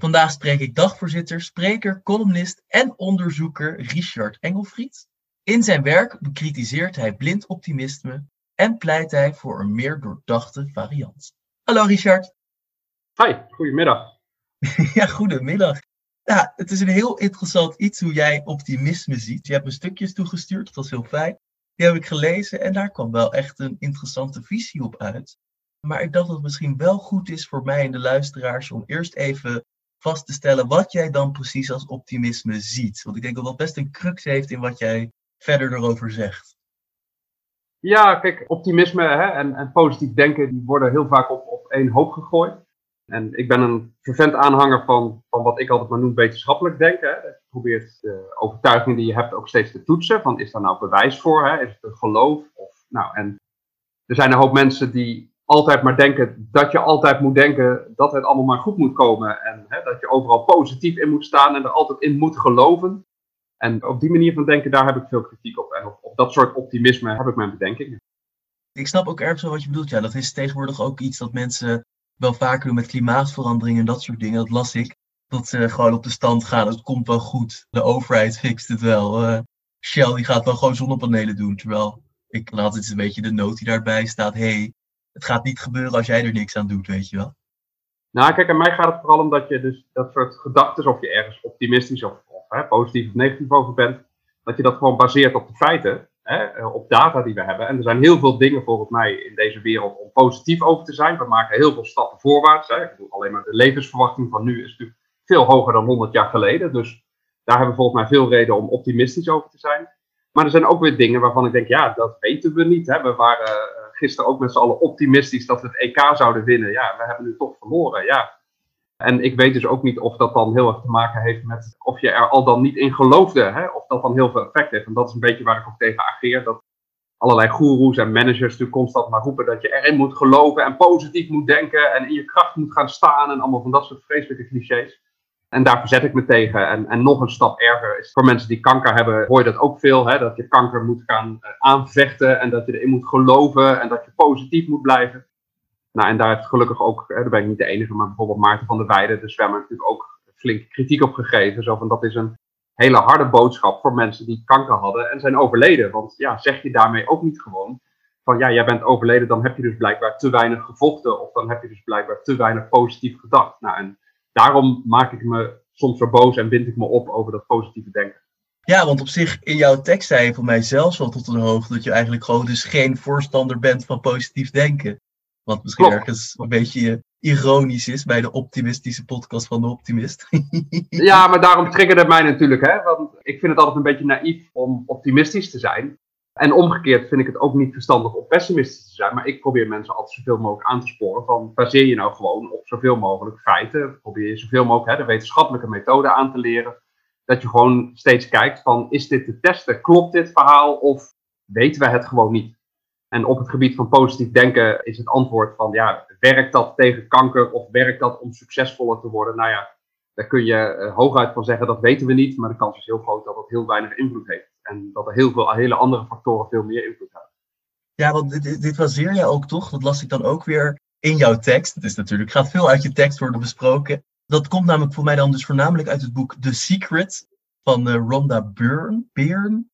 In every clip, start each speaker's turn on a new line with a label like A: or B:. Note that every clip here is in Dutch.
A: Vandaag spreek ik dagvoorzitter, spreker, columnist en onderzoeker Richard Engelfried. In zijn werk bekritiseert hij blind optimisme en pleit hij voor een meer doordachte variant. Hallo Richard.
B: Hi, goedemiddag.
A: ja, goedemiddag. Ja, het is een heel interessant iets hoe jij optimisme ziet. Je hebt me stukjes toegestuurd, dat was heel fijn. Die heb ik gelezen en daar kwam wel echt een interessante visie op uit. Maar ik dacht dat het misschien wel goed is voor mij en de luisteraars om eerst even vast te stellen wat jij dan precies als optimisme ziet. Want ik denk dat dat best een crux heeft in wat jij verder erover zegt.
B: Ja, kijk, optimisme hè, en, en positief denken die worden heel vaak op, op één hoop gegooid. En ik ben een vervent aanhanger van, van wat ik altijd maar noem wetenschappelijk denken. Hè. Je probeert de overtuiging die je hebt ook steeds te toetsen. Van is daar nou bewijs voor? Hè? Is het een geloof? Of, nou, en er zijn een hoop mensen die altijd maar denken dat je altijd moet denken dat het allemaal maar goed moet komen. En hè, dat je overal positief in moet staan en er altijd in moet geloven. En op die manier van denken, daar heb ik veel kritiek op. En op, dat soort optimisme heb ik mijn bedenkingen.
A: Ik snap ook ergens wel wat je bedoelt. Ja, dat is tegenwoordig ook iets dat mensen wel vaker doen met klimaatverandering en dat soort dingen. Dat las ik. Dat ze gewoon op de stand gaan. Het komt wel goed. De overheid fixt het wel. Uh, Shell die gaat wel gewoon zonnepanelen doen. Terwijl ik laat het een beetje de noot die daarbij staat. hey, het gaat niet gebeuren als jij er niks aan doet, weet je wel.
B: Nou, kijk, aan mij gaat het vooral om dat je dus dat soort gedachten, of je ergens optimistisch of, of hè, positief of negatief over bent, dat je dat gewoon baseert op de feiten, hè, eh, op data die we hebben. En er zijn heel veel dingen volgens mij in deze wereld om positief over te zijn. We maken heel veel stappen voorwaarts. Hè. Alleen maar de levensverwachting van nu is natuurlijk veel hoger dan 100 jaar geleden. Dus daar hebben we volgens mij veel reden om optimistisch over te zijn. Maar er zijn ook weer dingen waarvan ik denk, ja, dat weten we niet. Hè. We waren gisteren ook met z'n allen optimistisch dat we het EK zouden winnen. Ja, we hebben nu toch verloren. Ja. En ik weet dus ook niet of dat dan heel erg te maken heeft met of je er al dan niet in geloofde. Hè? Of dat dan heel veel effect heeft. En dat is een beetje waar ik ook tegen ageer. Dat allerlei goeroes en managers natuurlijk constant maar roepen dat je erin moet geloven en positief moet denken en in je kracht moet gaan staan en allemaal van dat soort vreselijke clichés. En daar verzet ik me tegen. En, en nog een stap erger is voor mensen die kanker hebben, hoor je dat ook veel. Hè? Dat je kanker moet gaan uh, aanvechten en dat je erin moet geloven en dat je positief moet blijven. Nou, en daar heeft gelukkig ook, hè, daar ben ik niet de enige, maar bijvoorbeeld Maarten van der Weijden, de zwemmer, natuurlijk ook flink kritiek op gegeven. Zo van dat is een hele harde boodschap voor mensen die kanker hadden en zijn overleden. Want ja, zeg je daarmee ook niet gewoon van ja, jij bent overleden, dan heb je dus blijkbaar te weinig gevochten of dan heb je dus blijkbaar te weinig positief gedacht. Nou, en daarom maak ik me soms zo boos en wind ik me op over dat positieve denken.
A: Ja, want op zich in jouw tekst zei je voor mij zelfs wel tot een hoogte dat je eigenlijk gewoon dus geen voorstander bent van positief denken. Wat misschien Klopt. ergens een beetje ironisch is bij de optimistische podcast van de Optimist.
B: ja, maar daarom triggerde het mij natuurlijk. Hè? Want ik vind het altijd een beetje naïef om optimistisch te zijn. En omgekeerd vind ik het ook niet verstandig om pessimistisch te zijn. Maar ik probeer mensen altijd zoveel mogelijk aan te sporen. Van baseer je nou gewoon op zoveel mogelijk feiten. Probeer je zoveel mogelijk hè, de wetenschappelijke methode aan te leren. Dat je gewoon steeds kijkt van is dit te testen? Klopt dit verhaal of weten we het gewoon niet? En op het gebied van positief denken is het antwoord van ja, werkt dat tegen kanker of werkt dat om succesvoller te worden? Nou ja, daar kun je uh, hooguit van zeggen dat weten we niet. Maar de kans is heel groot dat dat heel weinig invloed heeft. En dat er heel veel hele andere factoren veel meer invloed hebben.
A: Ja, want dit, dit baseer je ook toch? Dat las ik dan ook weer in jouw tekst. Het is natuurlijk, gaat veel uit je tekst worden besproken. Dat komt namelijk voor mij dan dus voornamelijk uit het boek The Secret van uh, Rhonda Byrne. Byrne?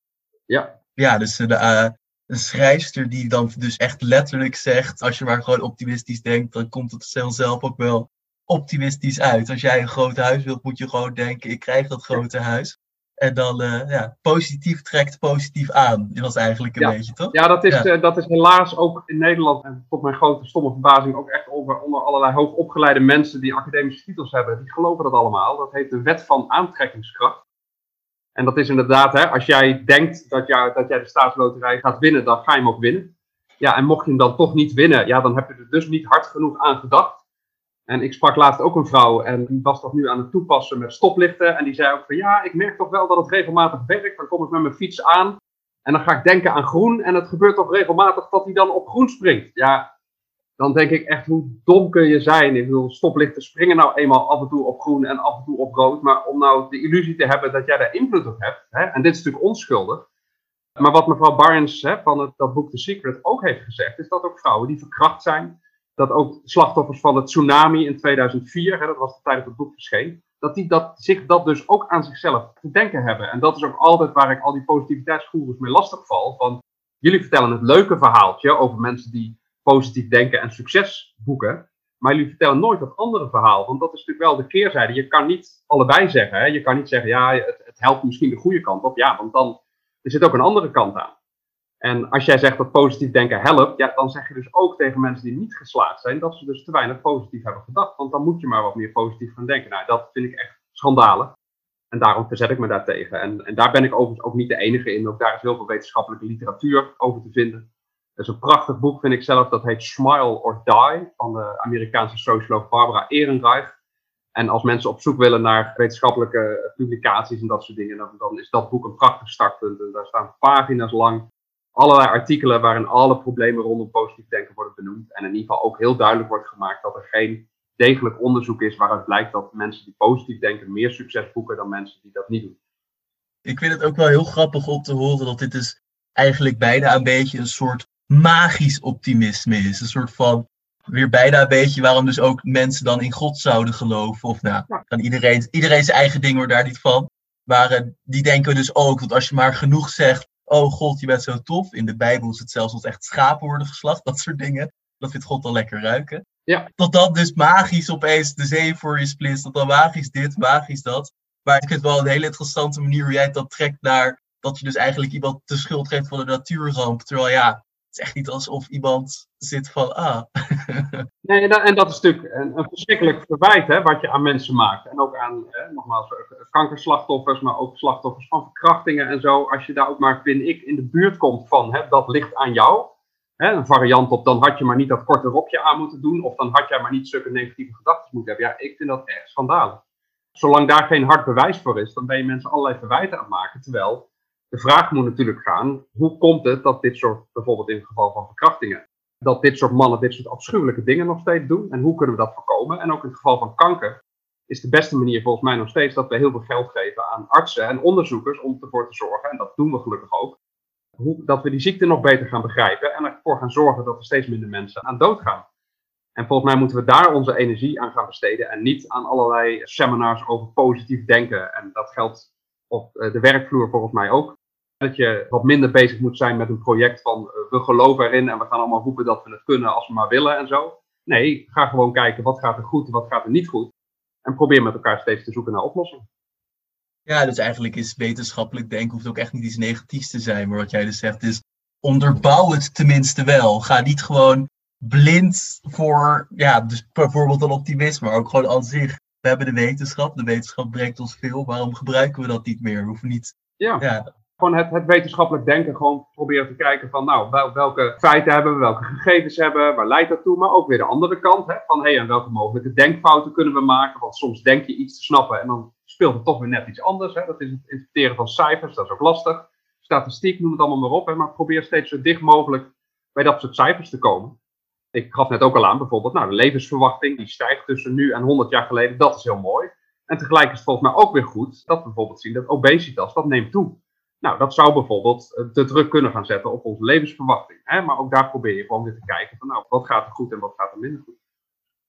B: Ja.
A: Ja, dus uh, de, uh, een schrijfster die dan dus echt letterlijk zegt: als je maar gewoon optimistisch denkt, dan komt het zelf ook wel optimistisch uit. Als jij een groot huis wilt, moet je gewoon denken: ik krijg dat grote huis. En dan uh, ja, positief trekt positief aan. Dat was eigenlijk een
B: ja.
A: beetje, toch?
B: Ja, dat is, ja. Uh, dat is helaas ook in Nederland, en tot mijn grote stomme verbazing, ook echt onder, onder allerlei hoogopgeleide mensen die academische titels hebben. Die geloven dat allemaal. Dat heet de wet van aantrekkingskracht. En dat is inderdaad, hè, als jij denkt dat, jou, dat jij de staatsloterij gaat winnen, dan ga je hem ook winnen. Ja, en mocht je hem dan toch niet winnen, ja, dan heb je er dus niet hard genoeg aan gedacht. En ik sprak laatst ook een vrouw en die was dat nu aan het toepassen met stoplichten. En die zei ook van ja, ik merk toch wel dat het regelmatig werkt. Dan kom ik met mijn fiets aan en dan ga ik denken aan groen. En het gebeurt toch regelmatig dat hij dan op groen springt. Ja, dan denk ik echt hoe dom kun je zijn. Ik bedoel, stoplichten springen nou eenmaal af en toe op groen en af en toe op rood. Maar om nou de illusie te hebben dat jij daar invloed op hebt. Hè, en dit is natuurlijk onschuldig. Maar wat mevrouw Barnes hè, van het, dat boek The Secret ook heeft gezegd, is dat ook vrouwen die verkracht zijn, dat ook slachtoffers van het tsunami in 2004, hè, dat was de tijd dat het boek verscheen, dat die dat, zich dat dus ook aan zichzelf te denken hebben. En dat is ook altijd waar ik al die positiviteitsgoeroes mee lastig val. Van, jullie vertellen het leuke verhaaltje over mensen die positief denken en succes boeken. Maar jullie vertellen nooit dat andere verhaal. Want dat is natuurlijk wel de keerzijde. Je kan niet allebei zeggen. Hè? Je kan niet zeggen, ja, het, het helpt misschien de goede kant op. Ja, want dan er zit ook een andere kant aan. En als jij zegt dat positief denken helpt, ja, dan zeg je dus ook tegen mensen die niet geslaagd zijn, dat ze dus te weinig positief hebben gedacht. Want dan moet je maar wat meer positief gaan denken. Nou, dat vind ik echt schandalig. En daarom verzet ik me daartegen. En, en daar ben ik overigens ook niet de enige in. Ook daar is heel veel wetenschappelijke literatuur over te vinden. Er is een prachtig boek, vind ik zelf, dat heet Smile or Die, van de Amerikaanse socioloog Barbara Ehrenreich. En als mensen op zoek willen naar wetenschappelijke publicaties en dat soort dingen, dan, dan is dat boek een prachtig startpunt. En daar staan pagina's lang allerlei artikelen waarin alle problemen rondom positief denken worden benoemd. En in ieder geval ook heel duidelijk wordt gemaakt dat er geen degelijk onderzoek is waaruit blijkt dat mensen die positief denken meer succes boeken dan mensen die dat niet doen.
A: Ik vind het ook wel heel grappig om te horen dat dit dus eigenlijk bijna een beetje een soort magisch optimisme is. Een soort van weer bijna een beetje waarom dus ook mensen dan in God zouden geloven. Of nou, kan iedereen, iedereen zijn eigen ding hoor daar niet van. Maar uh, die denken dus ook dat als je maar genoeg zegt, oh God, je bent zo tof. In de Bijbel is het zelfs als echt schapen worden geslacht, dat soort dingen. Dat vindt God dan lekker ruiken.
B: Ja.
A: Tot dat dus magisch opeens de zee voor je splitst. Dat dan magisch dit, magisch dat. Maar ik vind het wel een hele interessante manier hoe jij dat trekt naar dat je dus eigenlijk iemand de schuld geeft van de natuurramp. Terwijl ja, is echt niet alsof iemand zit van, ah.
B: nee, en dat, is natuurlijk een, een, verschrikkelijk verwijt hè, wat je aan mensen maakt. En ook aan, hè, nogmaals, kankerslachtoffers, maar ook slachtoffers van verkrachtingen en zo. Als je daar ook maar, vind ik, in de buurt komt van, hè, dat ligt aan jou. Hè, een variant op, dan had je maar niet dat korte rokje aan moeten doen. Of dan had jij maar niet zulke negatieve gedachten moeten hebben. Ja, ik vind dat echt schandalig. Zolang daar geen hard bewijs voor is, dan ben je mensen allerlei verwijten aan het maken. Terwijl de vraag moet natuurlijk gaan, hoe komt het dat dit soort, bijvoorbeeld in het geval van verkrachtingen, dat dit soort mannen dit soort afschuwelijke dingen nog steeds doen? En hoe kunnen we dat voorkomen? En ook in het geval van kanker is de beste manier volgens mij nog steeds dat we heel veel geld geven aan artsen en onderzoekers om ervoor te zorgen, en dat doen we gelukkig ook, hoe, dat we die ziekte nog beter gaan begrijpen en ervoor gaan zorgen dat er steeds minder mensen aan dood gaan. En volgens mij moeten we daar onze energie aan gaan besteden en niet aan allerlei seminars over positief denken. En dat geldt op eh, de werkvloer volgens mij ook. Dat je wat minder bezig moet zijn met een project van uh, we geloven erin en we gaan allemaal roepen dat we het kunnen als we maar willen en zo. Nee, ga gewoon kijken wat gaat er goed en wat gaat er niet goed. En probeer met elkaar steeds te zoeken naar oplossingen.
A: Ja, dus eigenlijk is wetenschappelijk denken hoeft ook echt niet iets negatiefs te zijn. Maar wat jij dus zegt is, onderbouw het tenminste wel. Ga niet gewoon blind voor, ja, dus bijvoorbeeld een optimisme, maar ook gewoon aan zich. We hebben de wetenschap, de wetenschap brengt ons veel. Waarom gebruiken we dat niet meer? We hoeven niet...
B: Ja. ja gewoon het, het, wetenschappelijk denken, gewoon proberen te kijken van, nou, wel, welke feiten hebben we, welke gegevens hebben waar leidt dat toe? Maar ook weer de andere kant, hè, van, hé, hey, en welke mogelijke denkfouten kunnen we maken? Want soms denk je iets te snappen en dan speelt het toch weer net iets anders. Hè? Dat is het interpreteren van cijfers, dat is ook lastig. Statistiek, noem het allemaal maar op, hè, maar probeer steeds zo dicht mogelijk bij dat soort cijfers te komen. Ik gaf net ook al aan, bijvoorbeeld, nou, de levensverwachting, die stijgt tussen nu en 100 jaar geleden, dat is heel mooi. En tegelijk is het volgens mij ook weer goed dat we bijvoorbeeld zien dat obesitas, dat neemt toe. Nou, dat zou bijvoorbeeld eh, de druk kunnen gaan zetten op onze levensverwachting. Hè? Maar ook daar probeer je gewoon weer te kijken van, nou, wat gaat er goed en wat gaat er minder goed.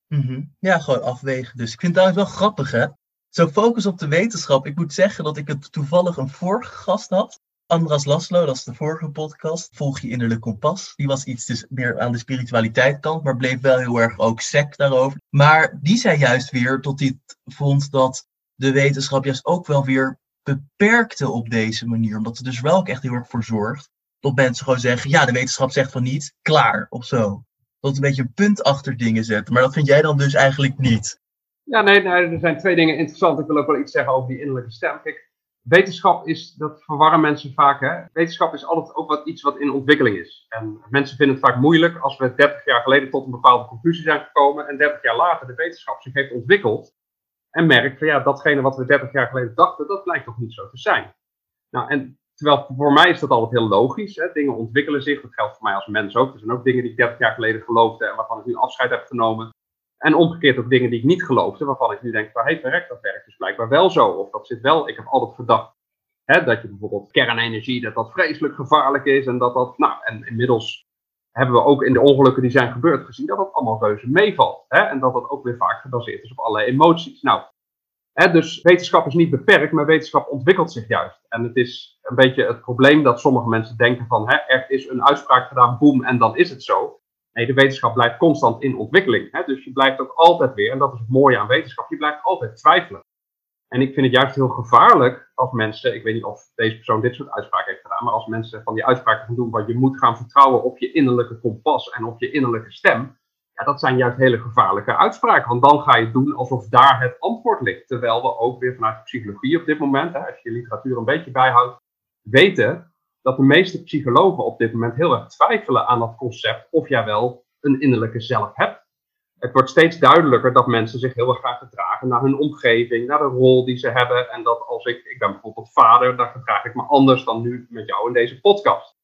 A: Mm Ja, gewoon afwegen. Dus ik vind het eigenlijk wel grappig, hè? Zo focus op de wetenschap. Ik moet zeggen dat ik het toevallig een vorige gast had. Andras Laslo, dat is de vorige podcast. Volg je innerlijk kompas. Die was iets dus meer aan de spiritualiteit kant, maar bleef wel heel erg ook sec daarover. Maar die zei juist weer tot hij vond dat de wetenschap juist ook wel weer beperkte op deze manier. Omdat het dus wel ook echt heel erg voor zorgt dat mensen gewoon zeggen, ja, de wetenschap zegt van niet, klaar, of zo. Dat het een beetje een punt achter dingen zetten. Maar dat vind jij dan dus eigenlijk niet.
B: Ja, nee, nee, er zijn twee dingen interessant. Ik wil ook wel iets zeggen over die innerlijke stem. Kijk, wetenschap is, dat verwarren mensen vaak. Hè? Wetenschap is altijd ook wat, iets wat in ontwikkeling is. En mensen vinden het vaak moeilijk als we 30 jaar geleden tot een bepaalde conclusie zijn gekomen en 30 jaar later de wetenschap zich heeft ontwikkeld en merkt van ja, datgene wat we 30 jaar geleden dachten, dat blijkt toch niet zo te zijn. Nou, en terwijl voor mij is dat altijd heel logisch. Hè? Dingen ontwikkelen zich, dat geldt voor mij als mens ook. Er zijn ook dingen die ik 30 jaar geleden geloofde en waarvan ik nu afscheid heb genomen. En omgekeerd ook dingen die ik niet geloofde, waarvan ik nu denk van, hé, hey, dat werkt dus blijkbaar wel zo. Of dat zit wel, ik heb altijd gedacht hè, dat je bijvoorbeeld kernenergie, dat dat vreselijk gevaarlijk is. En dat dat, nou, en inmiddels hebben we ook in de ongelukken die zijn gebeurd gezien, dat dat allemaal reuze meevalt. Hè? En dat dat ook weer vaak gebaseerd is op allerlei emoties. Nou, hè, dus wetenschap is niet beperkt, maar wetenschap ontwikkelt zich juist. En het is een beetje het probleem dat sommige mensen denken van, hè, er is een uitspraak gedaan, boem, en dan is het zo. Nee, de wetenschap blijft constant in ontwikkeling. Hè? Dus je blijft ook altijd weer, en dat is het mooie aan wetenschap, je blijft altijd twijfelen. En ik vind het juist heel gevaarlijk als mensen, ik weet niet of deze persoon dit soort uitspraken heeft gedaan, maar als mensen van die uitspraken gaan doen, waar je moet gaan vertrouwen op je innerlijke kompas en op je innerlijke stem, ja, dat zijn juist hele gevaarlijke uitspraken. Want dan ga je doen alsof daar het antwoord ligt. Terwijl we ook weer vanuit de psychologie op dit moment, als je je literatuur een beetje bijhoudt, weten dat de meeste psychologen op dit moment heel erg twijfelen aan dat concept of jij wel een innerlijke zelf hebt. Het wordt steeds duidelijker dat mensen zich heel erg gaan gedragen naar hun omgeving, naar de rol die ze hebben. En dat als ik, ik ben bijvoorbeeld vader, dan gedraag ik me anders dan nu met jou in deze podcast.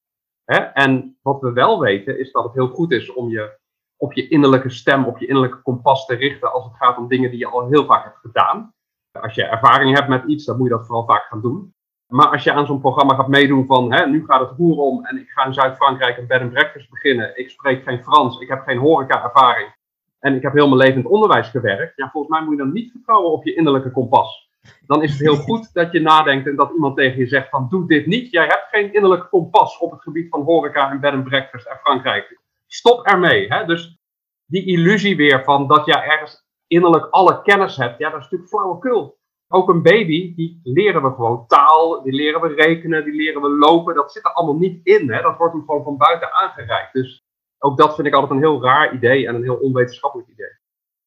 B: Hè? En wat we wel weten is dat het heel goed is om je op je innerlijke stem, op je innerlijke kompas te richten als het gaat om dingen die je al heel vaak hebt gedaan. Als je ervaring hebt met iets, dan moet je dat vooral vaak gaan doen. Maar als je aan zo'n programma gaat meedoen van, hè, nu gaat het roer om en ik ga in Zuid-Frankrijk een bed and breakfast beginnen. Ik spreek geen Frans, ik heb geen horeca-ervaring en ik heb heel mijn leven in het onderwijs gewerkt. Ja, volgens mij moet je dan niet vertrouwen op je innerlijke kompas. Dan is het heel goed dat je nadenkt en dat iemand tegen je zegt van, doe dit niet. Jij hebt geen innerlijke kompas op het gebied van horeca en bed and breakfast en Frankrijk. Stop ermee. Hè? Dus die illusie weer van dat jij ergens innerlijk alle kennis hebt, ja, dat is natuurlijk flauwekul ook een baby, die leren we gewoon taal, die leren we rekenen, die leren we lopen. Dat zit er allemaal niet in. Hè? Dat wordt hem gewoon van buiten aangereikt. Dus ook dat vind ik altijd een heel raar idee en een heel onwetenschappelijk idee.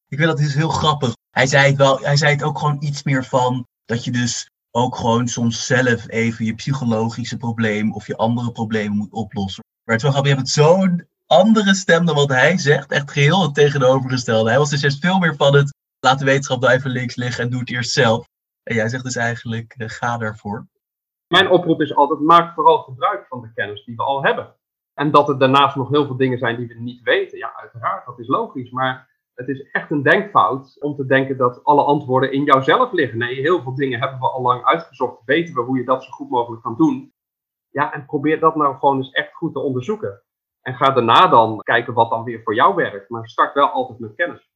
A: Ik vind dat is heel grappig. Hij zei het wel, hij zei het ook gewoon iets meer van dat je dus ook gewoon soms zelf even je psychologische probleem of je andere problemen moet oplossen. Maar het is wel grappig, je hebt zo'n andere stem dan wat hij zegt. Echt geheel het tegenovergestelde. Hij was dus juist veel meer van het laat de wetenschap nou even links liggen en doe het eerst zelf. En jij zegt dus eigenlijk, uh, ga daarvoor.
B: Mijn oproep is altijd, maak vooral gebruik van de kennis die we al hebben. En dat er daarnaast nog heel veel dingen zijn die we niet weten. Ja, uiteraard, dat is logisch. Maar het is echt een denkfout om te denken dat alle antwoorden in jouzelf liggen. Nee, heel veel dingen hebben we al lang uitgezocht. Weten we hoe je dat zo goed mogelijk kan doen. Ja, en probeer dat nou gewoon eens echt goed te onderzoeken. En ga daarna dan kijken wat dan weer voor jou werkt. Maar start wel altijd met kennis.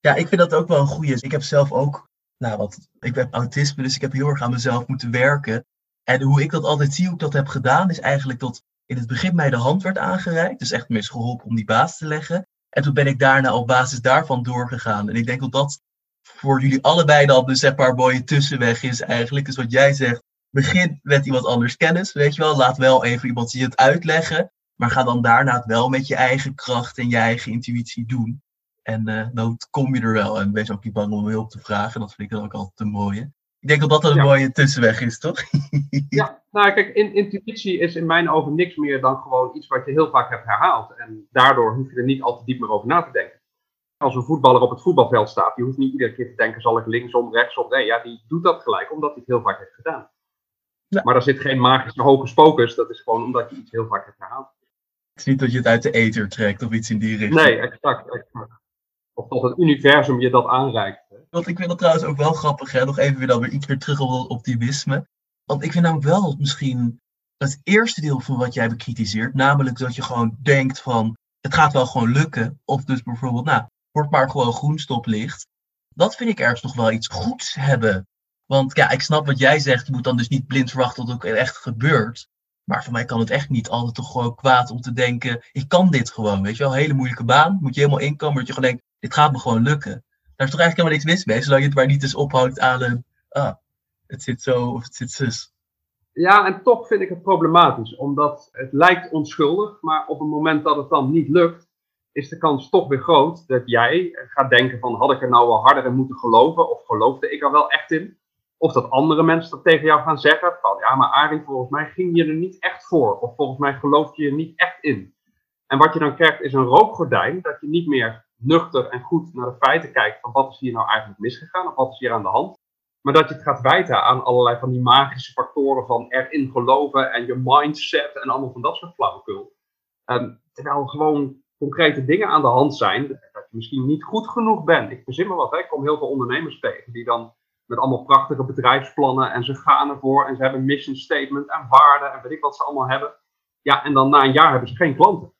A: Ja, ik vind dat ook wel een goede. Ik heb zelf ook nou, wat, ik heb autisme, dus ik heb heel erg aan mezelf moeten werken. En hoe ik dat altijd zie, hoe ik dat heb gedaan, is eigenlijk dat in het begin mij de hand werd aangereikt. Dus echt mis geholpen om die baas te leggen. En toen ben ik daarna op basis daarvan doorgegaan. En ik denk dat dat voor jullie allebei dan dus zeg maar mooie tussenweg is eigenlijk. Dus wat jij zegt, begin met iemand anders kennis, weet je wel. Laat wel even iemand je het uitleggen. Maar ga dan daarna het wel met je eigen kracht en je eigen intuïtie doen. En uh, dan kom je er wel. En wees ook niet bang om hulp te vragen. Dat vind ik dan ook altijd een mooie. Ik denk dat dat een mooie tussenweg is, toch?
B: ja, nou kijk, in, intuïtie is in mijn ogen niks meer dan gewoon iets wat je heel vaak hebt herhaald. En daardoor hoef je er niet al te diep meer over na te denken. Als een voetballer op het voetbalveld staat, die hoeft niet iedere keer te denken, zal ik linksom, rechtsom? Nee, ja, die doet dat gelijk, omdat hij het heel vaak heeft gedaan. Ja. Maar daar zit geen magische hocus pocus, dat is gewoon omdat je iets heel vaak hebt herhaald.
A: Het is niet dat je het uit de ether trekt of iets in die richting.
B: Nee, exact. exact of tot het universum je dat aanreikt.
A: Want ik vind dat trouwens ook wel grappig, hè? nog even weer dan weer iets meer terug op optimisme. Want ik vind namelijk wel misschien het eerste deel van wat jij bekritiseert, namelijk dat je gewoon denkt van het gaat wel gewoon lukken. Of dus bijvoorbeeld, nou, word maar gewoon groen stoplicht. Dat vind ik ergens nog wel iets goeds hebben. Want ja, ik snap wat jij zegt. Je moet dan dus niet blind verwachten dat het ook echt gebeurt. Maar voor mij kan het echt niet altijd toch gewoon kwaad om te denken, ik kan dit gewoon. Weet je wel, hele moeilijke baan, moet je helemaal inkomen. Dat je gewoon denkt, dit gaat me gewoon lukken. Daar is toch eigenlijk helemaal niks mis mee, zolang je het maar niet eens ophoudt aan een, ah, het zit zo of het zit zus.
B: Ja, en toch vind ik het problematisch, omdat het lijkt onschuldig, maar op het moment dat het dan niet lukt, is de kans toch weer groot dat jij gaat denken van had ik er nou wel harder in moeten geloven of geloofde ik er wel echt in? Of dat andere mensen dat tegen jou gaan zeggen. Van ja, maar Arie, volgens mij ging je er niet echt voor. Of volgens mij geloof je er niet echt in. En wat je dan krijgt is een rookgordijn. Dat je niet meer nuchter en goed naar de feiten kijkt. Van wat is hier nou eigenlijk misgegaan? Of wat is hier aan de hand? Maar dat je het gaat wijten aan allerlei van die magische factoren van erin geloven en je mindset en allemaal van dat soort flauwekul. Um, terwijl gewoon concrete dingen aan de hand zijn, dat je misschien niet goed genoeg bent. Ik verzin me wat, hè? ik kom heel veel ondernemers tegen die dan met allemaal prachtige bedrijfsplannen en ze gaan ervoor en ze hebben mission statement en waarden en weet ik wat ze allemaal hebben. Ja, en dan na een jaar hebben ze geen klanten.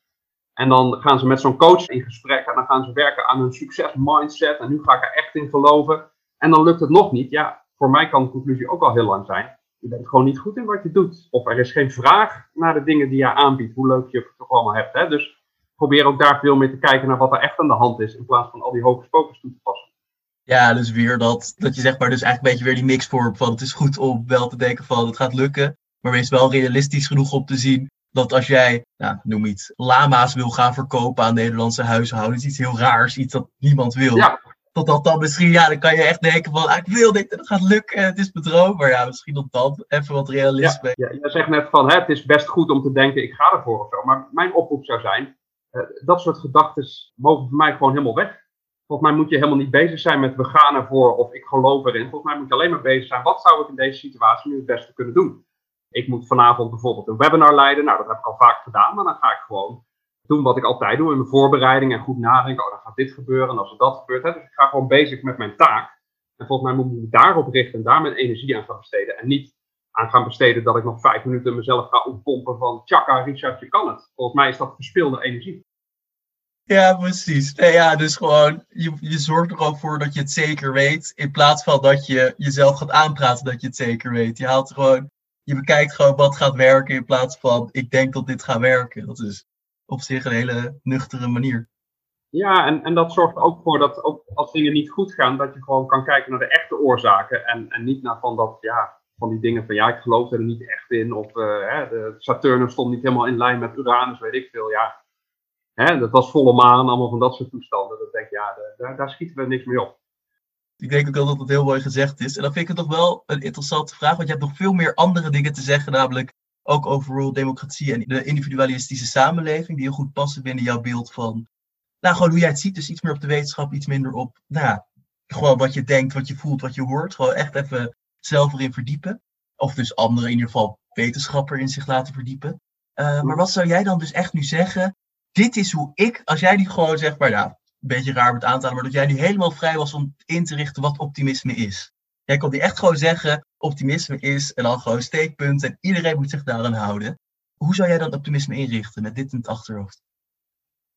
B: En dan gaan ze met zo'n coach in gesprek en dan gaan ze werken aan hun succes mindset en nu ga ik er echt in geloven. En dan lukt het nog niet. Ja, voor mij kan de conclusie ook al heel lang zijn. Je bent gewoon niet goed in wat je doet. Of er is geen vraag naar de dingen die je aanbiedt, hoe leuk je het toch allemaal hebt. Hè? Dus probeer ook daar veel meer te kijken naar wat er echt aan de hand is, in plaats van al die hoge spokers toe te passen.
A: Ja, dus weer dat, dat je zeg maar dus eigenlijk een beetje weer die mixvorm van het is goed om wel te denken van het gaat lukken, maar wees wel realistisch genoeg om te zien dat als jij, nou, noem iets, lama's wil gaan verkopen aan Nederlandse huishoudens, iets heel raars, iets dat niemand wil.
B: Ja.
A: Dat dat dan misschien, ja, dan kan je echt denken van, ah, ik wil dit het gaat lukken, het is bedroog. Maar ja, misschien op dan even wat realisme.
B: Ja, ja, jij zegt net van, hè, het is best goed om te denken, ik ga ervoor of zo. Maar mijn oproep zou zijn, uh, dat soort gedachten mogen voor mij gewoon helemaal weg. Volgens mij moet je helemaal niet bezig zijn met we gaan ervoor of ik geloof erin. Volgens mij moet je alleen maar bezig zijn, wat zou ik in deze situatie nu het beste kunnen doen? Ik moet vanavond bijvoorbeeld een webinar leiden. Nou, dat heb ik al vaak gedaan, maar dan ga ik gewoon doen wat ik altijd doe in mijn voorbereiding en goed nadenken. Oh, dan gaat dit gebeuren en als er dat gebeurt. Hè. Dus ik ga gewoon bezig met mijn taak. En volgens mij moet ik me daarop richten en daar mijn energie aan gaan besteden. En niet aan gaan besteden dat ik nog vijf minuten mezelf ga oppompen van tjaka, Richard, je kan het. Volgens mij is dat verspilde energie.
A: Ja, precies. Nee, ja, dus gewoon, je, je zorgt er gewoon voor dat je het zeker weet. In plaats van dat je jezelf gaat aanpraten dat je het zeker weet. Je haalt gewoon, je bekijkt gewoon wat gaat werken in plaats van ik denk dat dit gaat werken. Dat is op zich een hele nuchtere manier.
B: Ja, en, en dat zorgt ook voor dat ook als dingen niet goed gaan, dat je gewoon kan kijken naar de echte oorzaken. En, en niet naar van dat, ja, van die dingen van ja, ik geloof er niet echt in. Of uh, hè, de Saturnus stond niet helemaal in lijn met Uranus, weet ik veel. Ja, hè, dat was volle maan, allemaal van dat soort toestanden. Dat denk ik, ja, daar, daar schieten we niks mee op.
A: Ik denk ook wel dat het heel mooi gezegd is. En dan vind ik het toch wel een interessante vraag, want je hebt nog veel meer andere dingen te zeggen, namelijk ook overal democratie en de individualistische samenleving, die heel goed passen binnen jouw beeld van, nou, gewoon hoe jij het ziet. Dus iets meer op de wetenschap, iets minder op, nou, gewoon wat je denkt, wat je voelt, wat je hoort. Gewoon echt even zelf erin verdiepen. Of dus anderen, in ieder geval wetenschapper in zich laten verdiepen. Uh, maar wat zou jij dan dus echt nu zeggen? Dit is hoe ik, als jij nu gewoon zegt, maar ja, een beetje raar met aantallen, maar dat jij nu helemaal vrij was om in te richten wat optimisme is. Jij kon die echt gewoon zeggen, optimisme is en dan gewoon steekpunten en iedereen moet zich daaraan houden. Hoe zou jij dan optimisme inrichten met dit in het achterhoofd?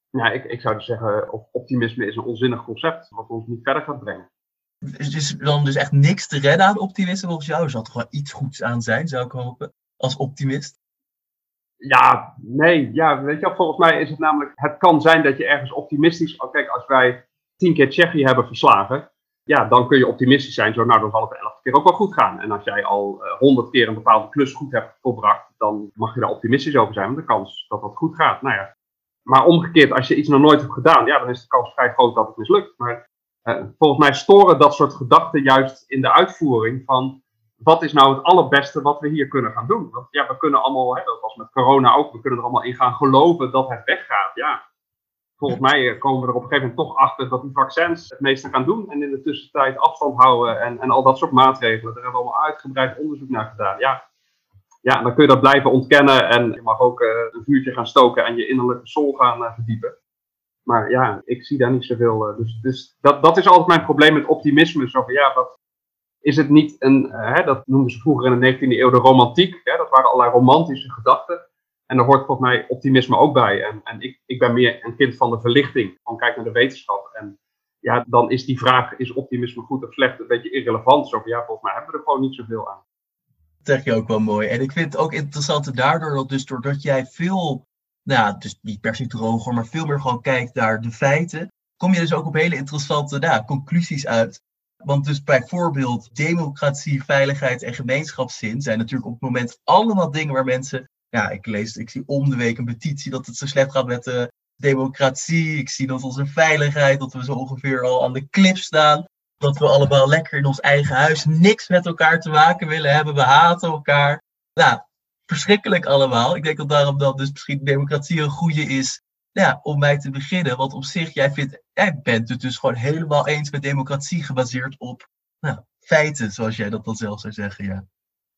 B: Ja, ik, ik zou dus zeggen, optimisme is een onzinnig concept wat ons niet verder gaat brengen.
A: Is, is dan dus echt niks te redden aan optimisme volgens jou? Er zal toch wel iets goeds aan zijn, zou ik hopen, als optimist?
B: Ja, nee, ja, weet je, volgens mij is het namelijk, het kan zijn dat je ergens optimistisch, oh, kijk, als wij tien keer Tsjechië hebben verslagen, ja, dan kun je optimistisch zijn. Zo, nou, dan zal het de keer ook wel goed gaan. En als jij al eh, honderd keer een bepaalde klus goed hebt volbracht, dan mag je daar optimistisch over zijn, want de kans dat dat goed gaat. Nou ja. Maar omgekeerd, als je iets nog nooit hebt gedaan, ja, dan is de kans vrij groot dat het mislukt. Maar uh, volgens mij storen dat soort gedachten juist in de uitvoering van wat is nou het allerbeste wat we hier kunnen gaan doen. Want ja, we kunnen allemaal, hè, dat was met corona ook, we kunnen er allemaal in gaan geloven dat het weggaat. Ja, volgens mij eh, komen we er op een gegeven moment toch achter dat die vaccins het meeste gaan doen. En in de tussentijd afstand houden en, en al dat soort maatregelen. Daar hebben we allemaal uitgebreid onderzoek naar gedaan. Ja, ja dan kun je dat blijven ontkennen. En je mag ook uh, een vuurtje gaan stoken en je innerlijke soul gaan uh, verdiepen. Maar ja, ik zie daar niet zoveel. Dus dus dat, dat is altijd mijn probleem met optimisme. Zo van, ja, wat, is het niet een, hè, dat noemden ze vroeger in de 19e eeuw de romantiek. Hè, dat waren allerlei romantische gedachten. En daar hoort volgens mij optimisme ook bij. En, en ik, ik ben meer een kind van de verlichting. Gewoon kijk naar de wetenschap. En ja, dan is die vraag, is optimisme goed of slecht, een beetje irrelevant. Zo ja, volgens mij hebben we er gewoon niet zoveel aan.
A: Dat zeg je ook wel mooi. En ik vind het ook interessant daardoor, dat dus doordat jij veel, nou, dus niet per se droger, maar veel meer gewoon kijkt naar de feiten, kom je dus ook op hele interessante nou, conclusies uit. Want dus bijvoorbeeld democratie, veiligheid en gemeenschapszin zijn natuurlijk op het moment allemaal dingen waar mensen ja, ik lees, ik zie om de week een petitie dat het zo slecht gaat met de democratie. Ik zie dat onze veiligheid, dat we zo ongeveer al aan de klip staan. Dat we allemaal lekker in ons eigen huis niks met elkaar te maken willen hebben. We haten elkaar. Nou, verschrikkelijk allemaal. Ik denk dat daarom dan dus misschien democratie een goede is ja, om mij te beginnen. Want op zich, jij, vindt, jij bent het dus gewoon helemaal eens met democratie gebaseerd op nou, feiten, zoals jij dat dan zelf zou zeggen. Ja.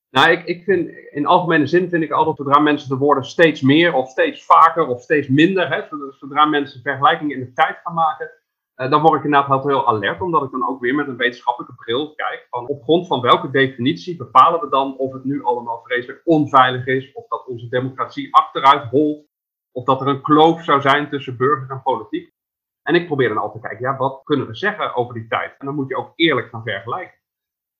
B: Nou, ik, ik vind, in algemene zin vind ik altijd, zodra mensen de woorden steeds meer of steeds vaker of steeds minder, hè, zodra mensen vergelijkingen in de tijd gaan maken, uh, dan word ik inderdaad heel, heel alert, omdat ik dan ook weer met een wetenschappelijke bril kijk van op grond van welke definitie bepalen we dan of het nu allemaal vreselijk onveilig is, of dat onze democratie achteruit holt, of dat er een kloof zou zijn tussen burger en politiek. En ik probeer dan altijd te kijken, ja, wat kunnen we zeggen over die tijd? En dan moet je ook eerlijk gaan vergelijken.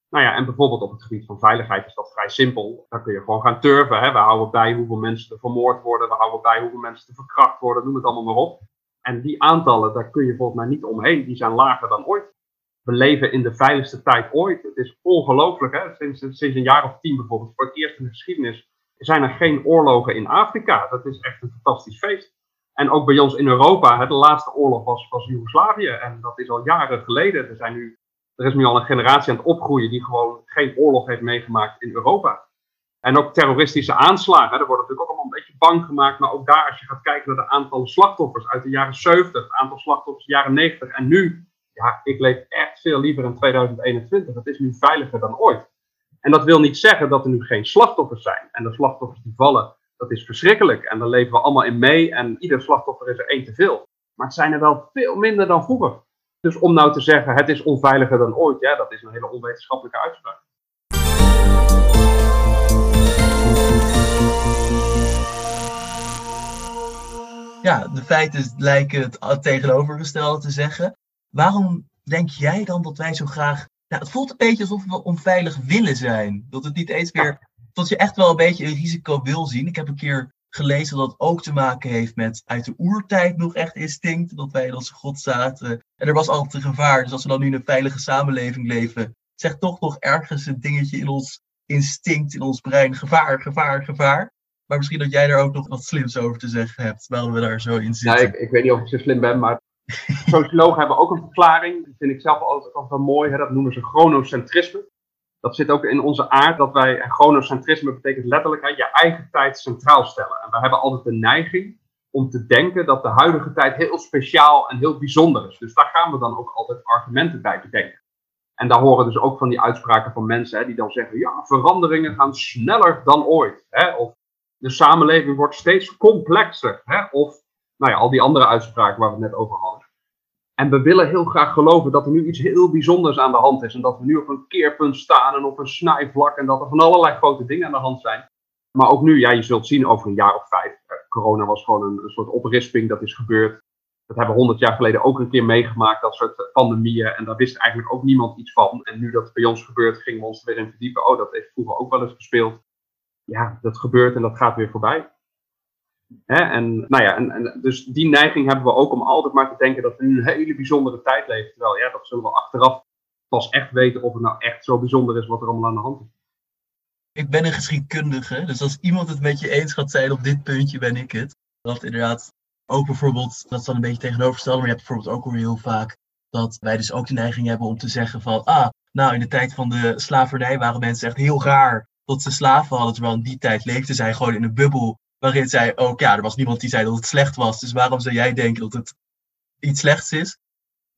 B: Nou ja, en bijvoorbeeld op het gebied van veiligheid is dat vrij simpel. Daar kun je gewoon gaan turven. Hè? We houden bij hoeveel mensen er vermoord worden. We houden bij hoeveel mensen er verkracht worden. Noem het allemaal maar op. En die aantallen, daar kun je volgens mij niet omheen. Die zijn lager dan ooit. We leven in de veiligste tijd ooit. Het is ongelooflijk. Sinds, sinds een jaar of tien bijvoorbeeld, voor het eerst in de geschiedenis, zijn er geen oorlogen in Afrika. Dat is echt een fantastisch feest. En ook bij ons in Europa, de laatste oorlog was, was Joegoslavië. En dat is al jaren geleden. Er, zijn nu, er is nu al een generatie aan het opgroeien die gewoon geen oorlog heeft meegemaakt in Europa. En ook terroristische aanslagen. Er wordt natuurlijk ook allemaal een beetje bang gemaakt. Maar ook daar, als je gaat kijken naar de aantallen slachtoffers uit de jaren 70, het aantal slachtoffers jaren 90 en nu. Ja, ik leef echt veel liever in 2021. Het is nu veiliger dan ooit. En dat wil niet zeggen dat er nu geen slachtoffers zijn. En de slachtoffers die vallen, dat is verschrikkelijk. En daar leven we allemaal in mee. En ieder slachtoffer is er één te veel. Maar het zijn er wel veel minder dan vroeger. Dus om nou te zeggen, het is onveiliger dan ooit, ja, dat is een hele onwetenschappelijke uitspraak.
A: Ja, de feiten lijken het tegenovergestelde te zeggen. Waarom denk jij dan dat wij zo graag nou, het voelt een beetje alsof we onveilig willen zijn. Dat het niet eens meer. Dat je echt wel een beetje een risico wil zien. Ik heb een keer gelezen dat het ook te maken heeft met uit de oertijd nog echt instinct. Dat wij als God zaten. En er was altijd een gevaar. Dus als we dan nu in een veilige samenleving leven, zegt toch nog ergens een dingetje in ons instinct, in ons brein: gevaar, gevaar, gevaar. Maar misschien dat jij daar ook nog wat slims over te zeggen hebt, terwijl we daar zo in zitten.
B: Nou, ik, ik weet niet of ik zo slim ben, maar Sociologen hebben ook een verklaring, die vind ik zelf altijd, altijd wel mooi, hè? dat noemen ze chronocentrisme. Dat zit ook in onze aard, dat wij, en chronocentrisme betekent letterlijk je eigen tijd centraal stellen. En we hebben altijd de neiging om te denken dat de huidige tijd heel speciaal en heel bijzonder is. Dus daar gaan we dan ook altijd argumenten bij bedenken. En daar horen dus ook van die uitspraken van mensen hè, die dan zeggen, ja, veranderingen gaan sneller dan ooit. Hè? Of de samenleving wordt steeds complexer. Hè? Of nou ja, al die andere uitspraken waar we het net over hadden. En we willen heel graag geloven dat er nu iets heel bijzonders aan de hand is. En dat we nu op een keerpunt staan en op een snijvlak. En dat er van allerlei grote dingen aan de hand zijn. Maar ook nu, ja, je zult zien over een jaar of vijf. Eh, corona was gewoon een, soort oprisping, dat is gebeurd. Dat hebben we honderd jaar geleden ook een keer meegemaakt, dat soort pandemieën. En daar wist eigenlijk ook niemand iets van. En nu dat bij ons gebeurt, gingen we ons er weer in verdiepen. Oh, dat heeft vroeger ook wel eens gespeeld. Ja, dat gebeurt en dat gaat weer voorbij. Hè? En, nou ja, en, dus die neiging hebben we ook om altijd maar te denken dat we nu een hele bijzondere tijd leven. Terwijl ja, dat zullen we achteraf pas echt weten of het nou echt zo bijzonder is wat er allemaal aan de hand is.
A: Ik ben een geschiedkundige, dus als iemand het met je eens gaat zijn op dit puntje, ben ik het. Dat inderdaad ook bijvoorbeeld, dat is dan een beetje tegenovergesteld, maar je hebt bijvoorbeeld ook weer heel vaak dat wij dus ook de neiging hebben om te zeggen van, ah, nou in de tijd van de slavernij waren mensen echt heel raar dat ze slaven hadden, terwijl in die tijd leefden zij gewoon in een bubbel waarin zij ook, ja, er was niemand die zei dat het slecht was. Dus waarom zou jij denken dat het iets slechts is?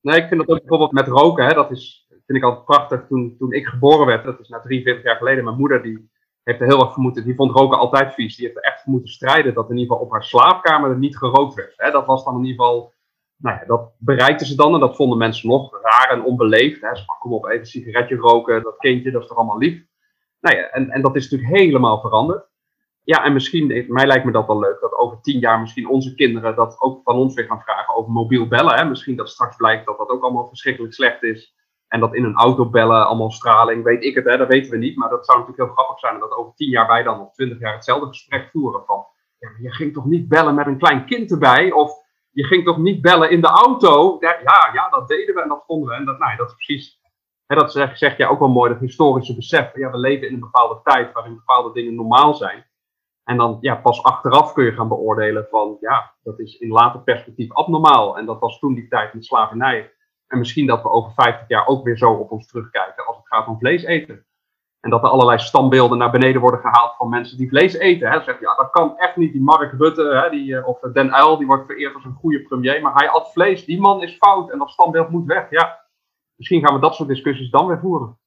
B: Nee, ik vind dat ook bijvoorbeeld met roken, hè, dat is, vind ik altijd prachtig. Toen, toen ik geboren werd, dat is na 43 jaar geleden, mijn moeder die heeft er heel erg vermoeden, die vond roken altijd vies. Die heeft er echt voor moeten strijden dat in ieder geval op haar slaapkamer er niet gerookt werd. Hè. Dat was dan in ieder geval, nou ja, dat bereikte ze dan en dat vonden mensen nog raar en onbeleefd. Hè. Ze kom op, even een sigaretje roken, dat kindje, dat is toch allemaal lief. Nou ja, en, en dat is natuurlijk helemaal veranderd. Ja, en misschien, mij lijkt me dat wel leuk, dat over tien jaar misschien onze kinderen dat ook van ons weer gaan vragen over mobiel bellen. Hè? Misschien dat straks blijkt dat dat ook allemaal verschrikkelijk slecht is. En dat in een auto bellen, allemaal straling, weet ik het, hè? dat weten we niet. Maar dat zou natuurlijk heel grappig zijn dat over tien jaar wij dan of twintig jaar hetzelfde gesprek voeren. Van, ja, je ging toch niet bellen met een klein kind erbij? Of je ging toch niet bellen in de auto? Ja, ja, dat deden we en dat vonden we. En dat, nou, dat is precies, hè, dat zeg, zeg je ook wel mooi, dat historische besef. Ja, we leven in een bepaalde tijd waarin bepaalde dingen normaal zijn. En dan ja, pas achteraf kun je gaan beoordelen van ja, dat is in later perspectief abnormaal. En dat was toen die tijd met slavernij En misschien dat we over 50 jaar ook weer zo op ons terugkijken als het gaat om vlees eten. En dat er allerlei standbeelden naar beneden worden gehaald van mensen die vlees eten. Hè. Zeg ja, dat kan echt niet. Die Mark Rutte hè, die, eh, of Den Uyl, die wordt vereerd als een goede premier. Maar hij at vlees. Die man is fout en dat standbeeld moet weg. Ja, misschien gaan we dat soort discussies dan weer voeren.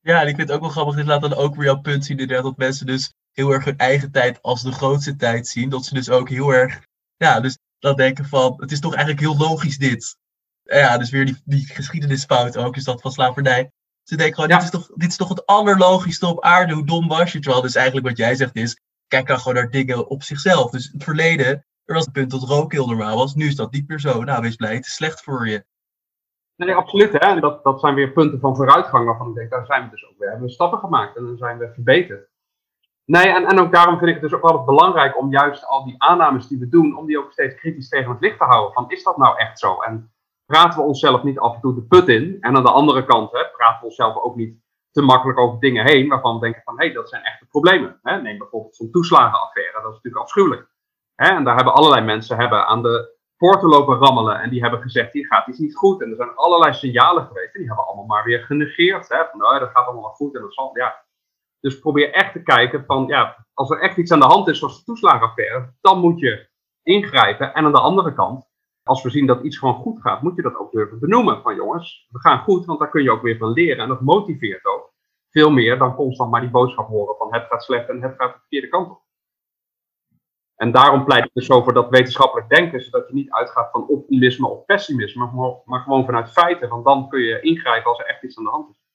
A: Ja, en ik vind het ook wel grappig. Dit laat dan ook weer jouw punt zien. Inderdaad, dat mensen dus heel erg hun eigen tijd als de grootste tijd zien. Dat ze dus ook heel erg, ja, dus dat denken van, het is toch eigenlijk heel logisch dit. Ja, dus weer die, die geschiedenisfout ook, is dat van slavernij. Ze denken gewoon, dit, is toch, dit is toch het allerlogischste op aarde, hoe dom was je? Terwijl dus eigenlijk wat jij zegt is, kijk dan gewoon naar dingen op zichzelf. Dus het verleden, er was een punt dat rook heel normaal was, nu is dat niet meer zo. Nou, wees blij, het is slecht voor je.
B: Nee, absoluut. Hè? En dat, dat zijn weer punten van vooruitgang waarvan ik denk, daar zijn we dus ook weer. Hebben we stappen gemaakt en dan zijn we verbeterd. Nee, en, en ook daarom vind ik het dus ook altijd belangrijk om juist al die aannames die we doen, om die ook steeds kritisch tegen het licht te houden. Van is dat nou echt zo? En praten we onszelf niet af en toe de put in? En aan de andere kant hè, praten we onszelf ook niet te makkelijk over dingen heen waarvan we denken van hé, hey, dat zijn echte problemen. Hè? Neem bijvoorbeeld zo'n toeslagenaffaire, dat is natuurlijk afschuwelijk. Hè? En daar hebben allerlei mensen hebben aan de poorten lopen rammelen en die hebben gezegd hier gaat iets niet goed. En er zijn allerlei signalen geweest en die hebben allemaal maar weer genegeerd. Hè? Van nou, dat gaat allemaal wel goed en dat zal, ja, dus probeer echt te kijken van, ja, als er echt iets aan de hand is, zoals de toeslagenaffaire, dan moet je ingrijpen. En aan de andere kant, als we zien dat iets gewoon goed gaat, moet je dat ook durven benoemen. Van jongens, we gaan goed, want daar kun je ook weer van leren. En dat motiveert ook veel meer dan constant maar die boodschap horen van het gaat slecht en het gaat de verkeerde kant op. En daarom pleit ik dus zo voor dat wetenschappelijk denken, zodat je niet uitgaat van optimisme of pessimisme, maar gewoon vanuit feiten. Want dan kun je ingrijpen als er echt iets aan de hand is.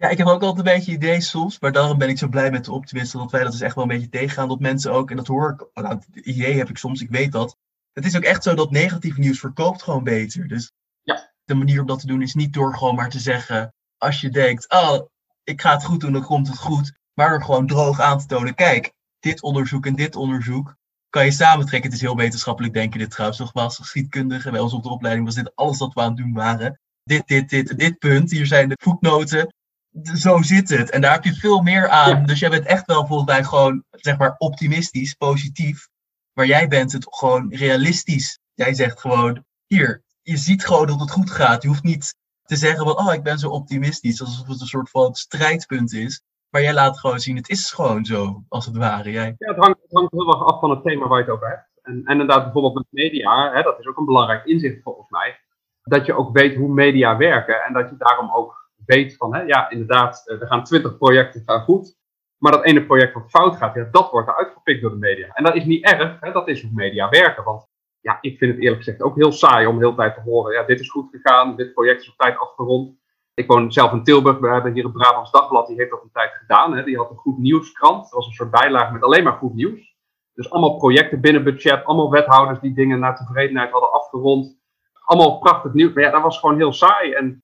A: Ja, ik heb ook altijd een beetje idee soms, maar daarom ben ik zo blij met de optimisten, dat wij dat dus echt wel een beetje tegengaan. Dat mensen ook, en dat hoor ik, nou, het idee heb ik soms, ik weet dat. Het is ook echt zo dat negatief nieuws verkoopt gewoon beter. Dus
B: ja.
A: de manier om dat te doen is niet door gewoon maar te zeggen, als je denkt, oh, ik ga het goed doen, dan komt het goed. Maar door gewoon droog aan te tonen, kijk, dit onderzoek en dit onderzoek kan je samentrekken. Het is heel wetenschappelijk denken dit trouwens. Nogmaals, geschiedkundige, bij ons op de opleiding was dit alles wat we aan het doen waren. Dit, dit, dit, dit punt. Hier zijn de voetnoten zo zit het. En daar heb je veel meer aan. Dus jij bent echt wel volgens mij gewoon, zeg maar, optimistisch, positief. Maar jij bent het gewoon realistisch. Jij zegt gewoon, hier, je ziet gewoon dat het goed gaat. Je hoeft niet te zeggen van, oh, ik ben zo optimistisch. Alsof het een soort van strijdpunt is. Maar jij laat gewoon zien, het is gewoon zo, als het ware. Jij...
B: Ja, het hangt, het hangt heel erg af van het thema waar je het over hebt. En, en inderdaad, bijvoorbeeld met media, hè, dat is ook een belangrijk inzicht volgens mij. Dat je ook weet hoe media werken. En dat je daarom ook weet van, hè, ja, inderdaad, eh, er gaan twintig projecten gaan goed. Maar dat ene project wat fout gaat, ja, dat wordt eruit gepikt door de media. En dat is niet erg, hè, dat is hoe media werken. Want ja, ik vind het eerlijk gezegd ook heel saai om de hele tijd te horen, ja, dit is goed gegaan, dit project is op tijd afgerond. Ik woon zelf in Tilburg, we hebben hier een Brabants Dagblad, die heeft dat een tijd gedaan. Hè. Die had een goed nieuwskrant, dat was een soort bijlage met alleen maar goed nieuws. Dus allemaal projecten binnen budget, allemaal wethouders die dingen naar tevredenheid hadden afgerond. Allemaal prachtig nieuws, maar ja, dat was gewoon heel saai. En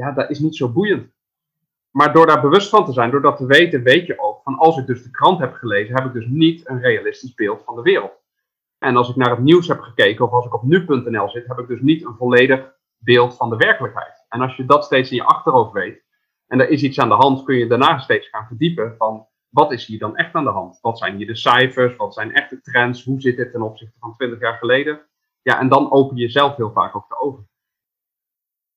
B: ja, dat is niet zo boeiend. Maar door daar bewust van te zijn, door dat te weten, weet je ook van als ik dus de krant heb gelezen, heb ik dus niet een realistisch beeld van de wereld. En als ik naar het nieuws heb gekeken of als ik op nu.nl zit, heb ik dus niet een volledig beeld van de werkelijkheid. En als je dat steeds in je achterhoofd weet en er is iets aan de hand, kun je daarna steeds gaan verdiepen van wat is hier dan echt aan de hand? Wat zijn hier de cijfers? Wat zijn echte trends? Hoe zit dit ten opzichte van 20 jaar geleden? Ja, en dan open je zelf heel vaak ook de ogen.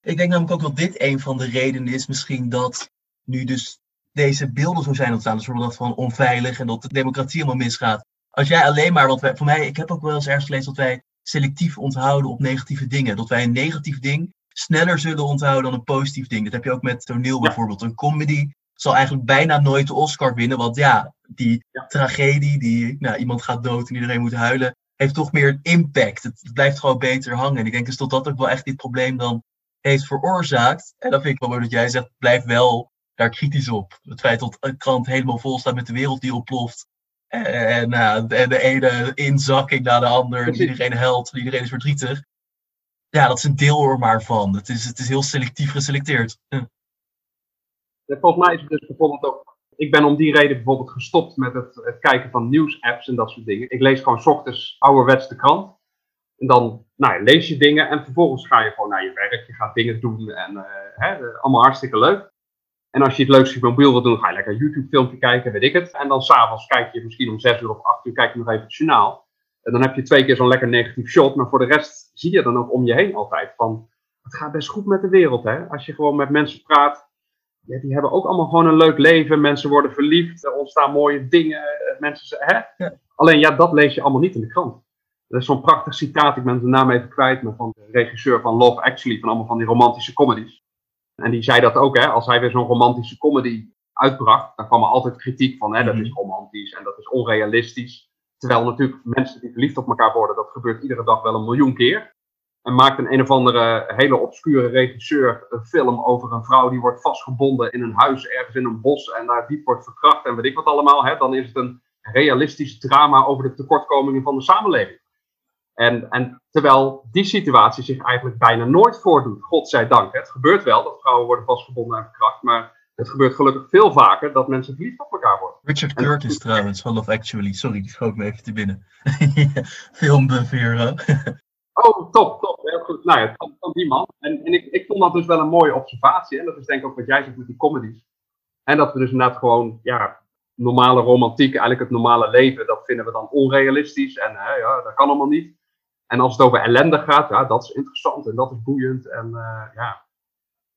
A: Ik denk namelijk ook dat dit een van de redenen is misschien dat nu dus deze beelden zo zijn ontstaan. Dus dat van onveilig en dat de democratie helemaal misgaat. Als jij alleen maar, wij, voor mij, ik heb ook wel eens ergens gelezen dat wij selectief onthouden op negatieve dingen. Dat wij een negatief ding sneller zullen onthouden dan een positief ding. Dat heb je ook met toneel bijvoorbeeld. Een comedy zal eigenlijk bijna nooit de Oscar winnen. Want ja, die tragedie, die nou, iemand gaat dood en iedereen moet huilen, heeft toch meer impact. Het, het blijft gewoon beter hangen. En ik denk dus dat dat ook wel echt dit probleem dan heeft veroorzaakt. En dat vind ik wel mooi dat jij zegt, blijf wel daar kritisch op. Het feit dat een krant helemaal vol staat met de wereld die ontploft. En, uh, en de ene inzakking naar de ander. En iedereen helpt, iedereen is verdrietig. Ja, dat is een deel er maar van. Het is, het is heel selectief geselecteerd.
B: volgens mij is het dus bijvoorbeeld ook. Ik ben om die reden bijvoorbeeld gestopt met het, het kijken van nieuwsapps en dat soort dingen. Ik lees gewoon s ochtends ouderwets de krant. En dan nou, lees je dingen en vervolgens ga je gewoon naar je werk. Je gaat dingen doen en uh, hè, allemaal hartstikke leuk. En als je het leukste op mobiel wil doen, ga je lekker een YouTube-filmpje kijken, weet ik het. En dan s'avonds kijk je misschien om 6 uur of 8 uur, kijk je nog even het journaal. En dan heb je twee keer zo'n lekker negatief shot, maar voor de rest zie je dan ook om je heen altijd van het gaat best goed met de wereld. Hè? Als je gewoon met mensen praat, ja, die hebben ook allemaal gewoon een leuk leven. Mensen worden verliefd, er ontstaan mooie dingen. eh, Mensen, hè? Alleen ja, dat lees je allemaal niet in de krant. Er is zo'n prachtig citaat, ik ben de naam even kwijt, maar van de regisseur van Love Actually, van allemaal van die romantische comedies. En die zei dat ook, hè, als hij weer zo'n romantische comedy uitbracht, dan kwam er altijd kritiek van, hè, dat is romantisch en dat is onrealistisch. Terwijl natuurlijk mensen die verliefd op elkaar worden, dat gebeurt iedere dag wel een miljoen keer. En maakt een een of andere hele obscure regisseur een film over een vrouw die wordt vastgebonden in een huis ergens in een bos en daar diep wordt verkracht en weet ik wat allemaal. Hè, dan is het een realistisch drama over de tekortkomingen van de samenleving. En, en terwijl die situatie zich eigenlijk bijna nooit voordoet, godzijdank. Het gebeurt wel dat vrouwen worden vastgebonden en verkracht, maar het gebeurt gelukkig veel vaker dat mensen verliefd op elkaar worden.
A: Richard Curtis trouwens, van Love Actually. Sorry, die schoot me even te binnen. Filmbeveer.
B: Oh, top, top. Heel goed. Nou ja, van, van die man. En, en ik, ik vond dat dus wel een mooie observatie. En dat is denk ik ook wat jij zegt met die comedies. En dat we dus inderdaad gewoon, ja, normale romantiek, eigenlijk het normale leven, dat vinden we dan onrealistisch. En hè, ja, dat kan allemaal niet. En als het over ellende gaat, ja, dat is interessant en dat is boeiend. En eh, ja,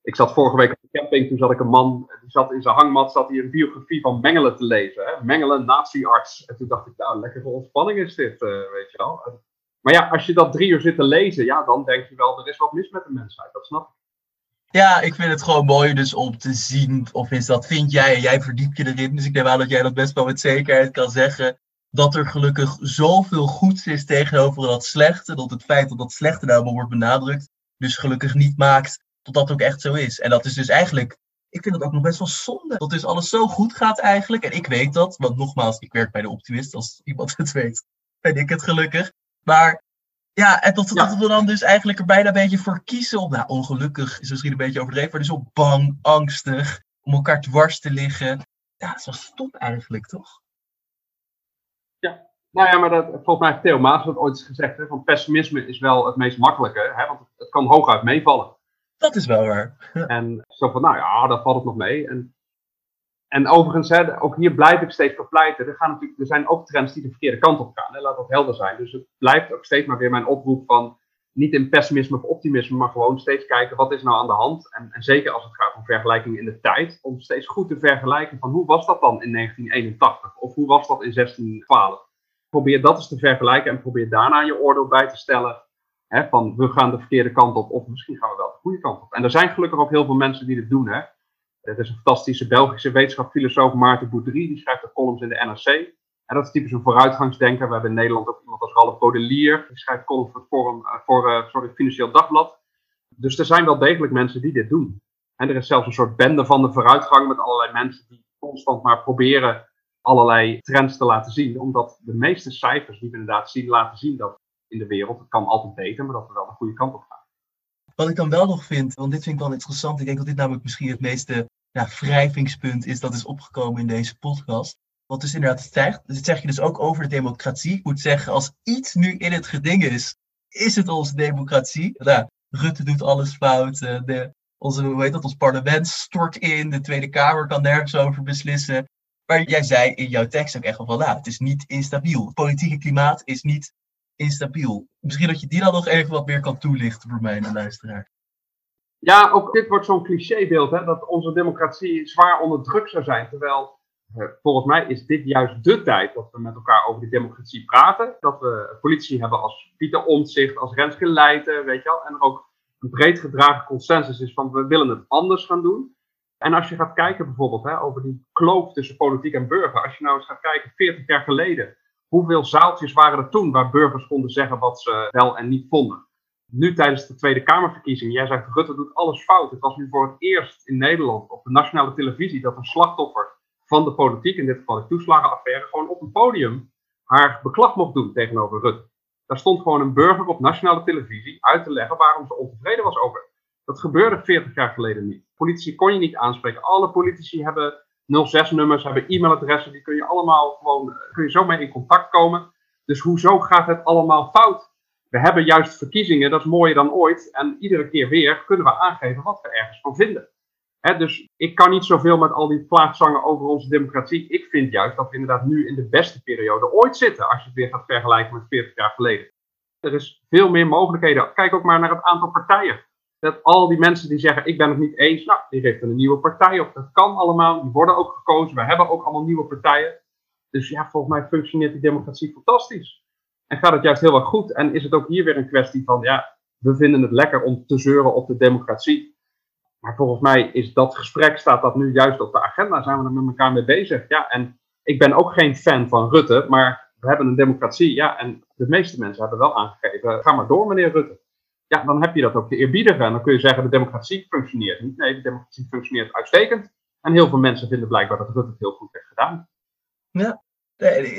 B: ik zat vorige week op de camping, toen zat ik een man, die zat in zijn hangmat, zat hij een biografie van Mengelen te lezen. Hè? Mengelen, natiearts. En toen dacht ik, nou, lekkere ontspanning is dit, eh, weet je wel. Maar ja, als je dat drie uur zit te lezen, ja, dan denk je wel, er is wat mis met de mensheid. Dat snap ik.
A: Ja, ik vind het gewoon mooi dus om te zien, of is dat vind jij en jij verdiep je erin. Dus ik denk wel dat jij dat best wel met zekerheid kan zeggen. Dat er gelukkig zoveel goeds is tegenover dat slechte. Dat het feit dat dat slechte nou maar wordt benadrukt, dus gelukkig niet maakt dat dat ook echt zo is. En dat is dus eigenlijk, ik vind het ook nog best wel zonde. Dat dus alles zo goed gaat eigenlijk. En ik weet dat, want nogmaals, ik werk bij de Optimist. Als iemand het weet, ben ik het gelukkig. Maar ja, en dat, dat we dan dus eigenlijk er bijna een beetje voor kiezen om, nou ongelukkig is misschien een beetje overdreven, maar dus ook bang, angstig, om elkaar dwars te liggen. Ja, dat is wel stom eigenlijk, toch?
B: Nou ja, maar dat, volgens mij heeft Theo Maas dat ooit eens gezegd, hè, van pessimisme is wel het meest makkelijke, hè, want het kan hooguit meevallen.
A: Dat is wel waar.
B: En zo van, nou ja, dan valt het nog mee. En, en overigens, hè, ook hier blijf ik steeds voor pleiten. Er, gaan natuurlijk, er zijn ook trends die de verkeerde kant op gaan. Hè, laat dat helder zijn. Dus het blijft ook steeds maar weer mijn oproep van niet in pessimisme of optimisme, maar gewoon steeds kijken wat is nou aan de hand. En, en zeker als het gaat om vergelijkingen in de tijd, om steeds goed te vergelijken van hoe was dat dan in 1981 of hoe was dat in 1612. Probeer dat eens te vergelijken en probeer daarna je oordeel bij te stellen Hè, van we gaan de verkeerde kant op of misschien gaan we wel de goede kant op. En er zijn gelukkig ook heel veel mensen die dit doen. Hè. Er is een fantastische Belgische wetenschapsfilosoof Maarten Boudry, die schrijft de columns in de NRC. En dat is typisch een vooruitgangsdenker. We hebben in Nederland ook iemand als Ralph Baudelier, die schrijft columns voor, Forum, voor uh, sorry, Financieel Dagblad. Dus er zijn wel degelijk mensen die dit doen. En er is zelfs een soort bende van de vooruitgang met allerlei mensen die constant maar proberen allerlei trends te laten zien. Omdat de meeste cijfers die we inderdaad zien, laten zien dat in de wereld. Het kan altijd beter, maar dat we wel de goede kant op gaan.
A: Wat ik dan wel nog vind, want dit vind ik wel interessant. Ik denk dat dit namelijk misschien het meeste ja, wrijvingspunt is dat is opgekomen in deze podcast. Wat dus inderdaad stijgt. Dus dat zeg je dus ook over de democratie. Ik moet zeggen, als iets nu in het geding is, is het onze democratie. Rutte doet alles fout. De, onze, hoe heet dat, ons parlement stort in. De Tweede Kamer kan nergens over beslissen. Maar jij zei in jouw tekst ook echt van, nou, het is niet instabiel. Het politieke klimaat is niet instabiel. Misschien dat je die dan nog even wat meer kan toelichten voor mij en de luisteraar.
B: Ja, ook dit wordt zo'n clichébeeld, hè, dat onze democratie zwaar onder druk zou zijn. Terwijl, eh, volgens mij is dit juist de tijd dat we met elkaar over die democratie praten. Dat we politie hebben als Pieter Omtzigt, als Renske Leijten, weet je wel. En er ook een breed gedragen consensus is van we willen het anders gaan doen. En als je gaat kijken bijvoorbeeld hè, over die kloof tussen politiek en burger. Als je nou eens gaat kijken, 40 jaar geleden Hoeveel zaaltjes waren er toen waar burgers konden zeggen wat ze wel en niet vonden? Nu tijdens de Tweede Kamerverkiezing, jij zegt Rutte doet alles fout. Het was nu voor het eerst in Nederland op de nationale televisie dat een slachtoffer van de politiek, in dit geval de toeslagenaffaire, gewoon op een podium haar beklag mocht doen tegenover Rutte. Daar stond gewoon een burger op nationale televisie uit te leggen waarom ze ontevreden was over. Dat gebeurde 40 jaar geleden niet. Politici kon je niet aanspreken. Alle politici hebben 06-nummers, hebben e-mailadressen, die kun je allemaal gewoon, eh, kun je zo mee in contact komen. Dus hoezo gaat het allemaal fout? We hebben juist verkiezingen, dat is mooier dan ooit. En iedere keer weer kunnen we aangeven wat we ergens van vinden. dus ik kan niet zoveel met al die plaagzangen over onze democratie. Ik vind juist dat we inderdaad nu in de beste periode ooit zitten, als je het weer gaat vergelijken met 40 jaar geleden. Er is veel meer mogelijkheden. Kijk ook maar naar het aantal partijen. Dat al die mensen die zeggen, ik ben het niet eens, nou, die richten een nieuwe partij op. Dat kan allemaal, die worden ook gekozen. We hebben ook allemaal nieuwe partijen. Dus ja, volgens mij functioneert die democratie fantastisch. En gaat het juist heel erg goed. En is het ook hier weer een kwestie van, ja, we vinden het lekker om te zeuren op de democratie. Maar volgens mij is dat gesprek, staat dat nu juist op de agenda, zijn we er met elkaar mee bezig. Ja, en ik ben ook geen fan van Rutte, maar we hebben een democratie, ja, en de meeste mensen hebben wel aangegeven, ga maar door meneer Rutte. Ja, dan heb je dat ook te eerbiedigen. En dan kun je zeggen, de democratie functioneert niet. Nee, de democratie functioneert uitstekend. En heel veel mensen vinden blijkbaar dat Rutte het heel goed heeft gedaan.
A: Ja,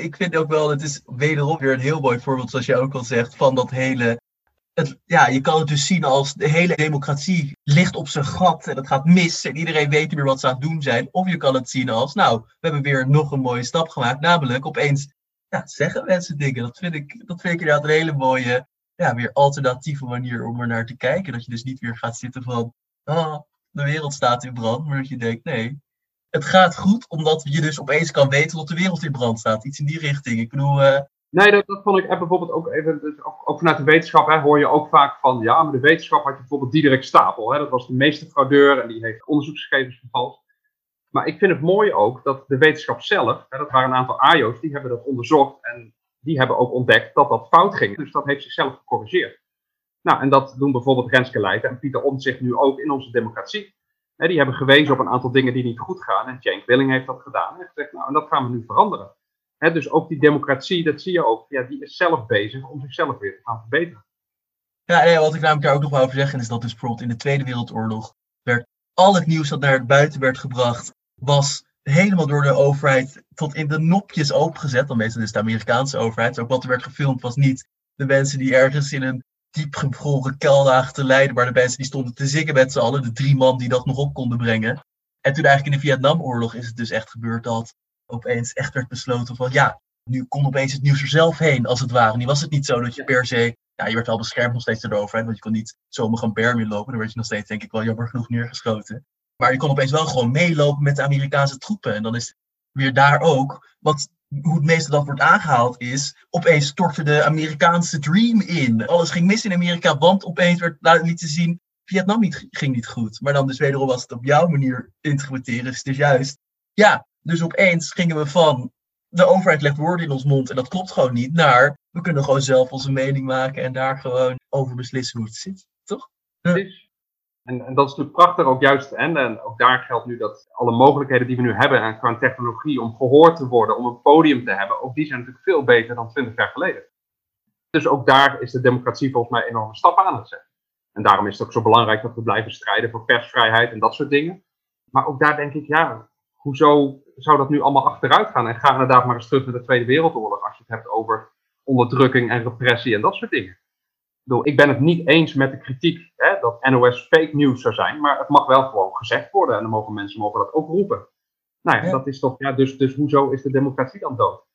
A: ik vind ook wel, het is wederom weer een heel mooi voorbeeld, zoals jij ook al zegt, van dat hele het, ja, je kan het dus zien als de hele democratie ligt op zijn gat en het gaat mis en iedereen weet niet meer wat ze aan het doen zijn. Of je kan het zien als, nou, we hebben weer nog een mooie stap gemaakt, namelijk opeens ja, zeggen mensen dingen. Dat vind ik, dat vind ik inderdaad een hele mooie, ja, weer alternatieve manier om er naar te kijken. Dat je dus niet weer gaat zitten van, oh, de wereld staat in brand, maar dat je denkt, nee, het gaat goed, omdat je dus opeens kan weten dat de wereld in brand staat. Iets in die richting. Ik bedoel, uh,
B: Nee, dat, dat vond ik bijvoorbeeld ook even, dus ook, vanuit de wetenschap hè, hoor je ook vaak van, ja, maar de wetenschap had je bijvoorbeeld Diederik Stapel, hè, dat was de meeste fraudeur en die heeft onderzoeksgegevens vervalst. Maar ik vind het mooi ook dat de wetenschap zelf, hè, dat waren een aantal AIO's, die hebben dat onderzocht en die hebben ook ontdekt dat dat fout ging. Dus dat heeft zichzelf gecorrigeerd. Nou, en dat doen bijvoorbeeld Renske en Pieter Omtzigt nu ook in onze democratie. Die hebben gewezen op een aantal dingen die niet goed gaan en Cenk Willing heeft dat gedaan en gezegd, nou, en dat gaan we nu veranderen dus ook die democratie, dat zie je ook, ja, die is zelf bezig om zichzelf weer te gaan verbeteren.
A: Ja, wat ik namelijk daar ook nog wel over zeggen is dat dus bijvoorbeeld in de Tweede Wereldoorlog werd al het nieuws dat naar buiten werd gebracht, was helemaal door de overheid tot in de nopjes opengezet. Dan meestal dus de Amerikaanse overheid. Ook wat er werd gefilmd was niet de mensen die ergens in een diep gevroren kelder te lijden, maar de mensen die stonden te zingen met z'n allen, de drie man die dat nog op konden brengen. En toen eigenlijk in de Vietnamoorlog is het dus echt gebeurd dat opeens echt werd besloten van ja, nu kon opeens het nieuws er zelf heen, als het ware. Nu was het niet zo dat je per se, ja, je werd wel beschermd nog steeds door de overheid, want je kon niet zomaar gaan berm lopen. Dan werd je nog steeds, denk ik, wel jammer genoeg neergeschoten. Maar je kon opeens wel gewoon meelopen met de Amerikaanse troepen. En dan is weer daar ook, wat, hoe het meeste dat wordt aangehaald is, opeens stortte de Amerikaanse dream in. Alles ging mis in Amerika, want opeens werd laten zien, Vietnam ging niet goed. Maar dan dus wederom als het op jouw manier interpreteren, dus juist, ja, dus opeens gingen we van de overheid legt woorden in ons mond en dat klopt gewoon niet, naar we kunnen gewoon zelf onze mening maken en daar gewoon over beslissen hoe het zit. Toch?
B: En, en, dat is natuurlijk prachtig ook juist. En, en ook daar geldt nu dat alle mogelijkheden die we nu hebben en qua technologie om gehoord te worden, om een podium te hebben, ook die zijn natuurlijk veel beter dan 20 jaar geleden. Dus ook daar is de democratie volgens mij enorme stappen aan het zetten. En daarom is het ook zo belangrijk dat we blijven strijden voor persvrijheid en dat soort dingen. Maar ook daar denk ik, ja, hoezo zou dat nu allemaal achteruit gaan? En ga inderdaad maar eens terug naar de Tweede Wereldoorlog als je het hebt over onderdrukking en repressie en dat soort dingen. Ik, ik ben het niet eens met de kritiek hè, dat NOS fake news zou zijn, maar het mag wel gewoon gezegd worden en dan mogen mensen mogen dat ook roepen. Nou ja, dat is toch, ja, dus, dus hoezo is de democratie dan dood?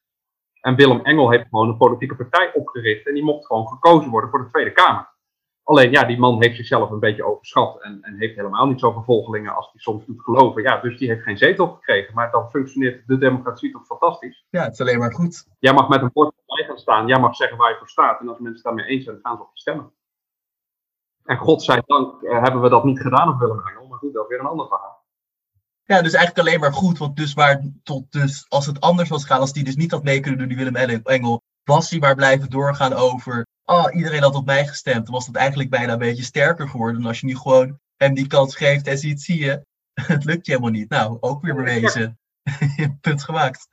B: En Willem Engel heeft gewoon een politieke partij opgericht en die mocht gewoon gekozen worden voor de Tweede Kamer. Alleen ja, die man heeft zichzelf een beetje overschat en, en heeft helemaal niet zoveel volgelingen als hij soms doet geloven. Ja, dus die heeft geen zetel gekregen, maar dan functioneert de democratie toch fantastisch.
A: Ja, het is alleen maar goed.
B: Jij mag met een bord bij gaan staan, jij mag zeggen waar je voor staat en als mensen het daarmee eens zijn, gaan ze op je stemmen. En godzijdank uh, hebben we dat niet gedaan op Willem Engel, maar goed, dat is weer een ander verhaal.
A: Ja, dus eigenlijk alleen maar goed, want dus, waar, tot dus als het anders was gaan, als die dus niet had mee kunnen doen, die Willem Engel, was hij maar blijven doorgaan over oh, iedereen had op mij gestemd, dan was dat eigenlijk bijna een beetje sterker geworden. Als je nu gewoon hem die kans geeft en ziet, zie je, het lukt je helemaal niet. Nou, ook weer bewezen. Punt gemaakt.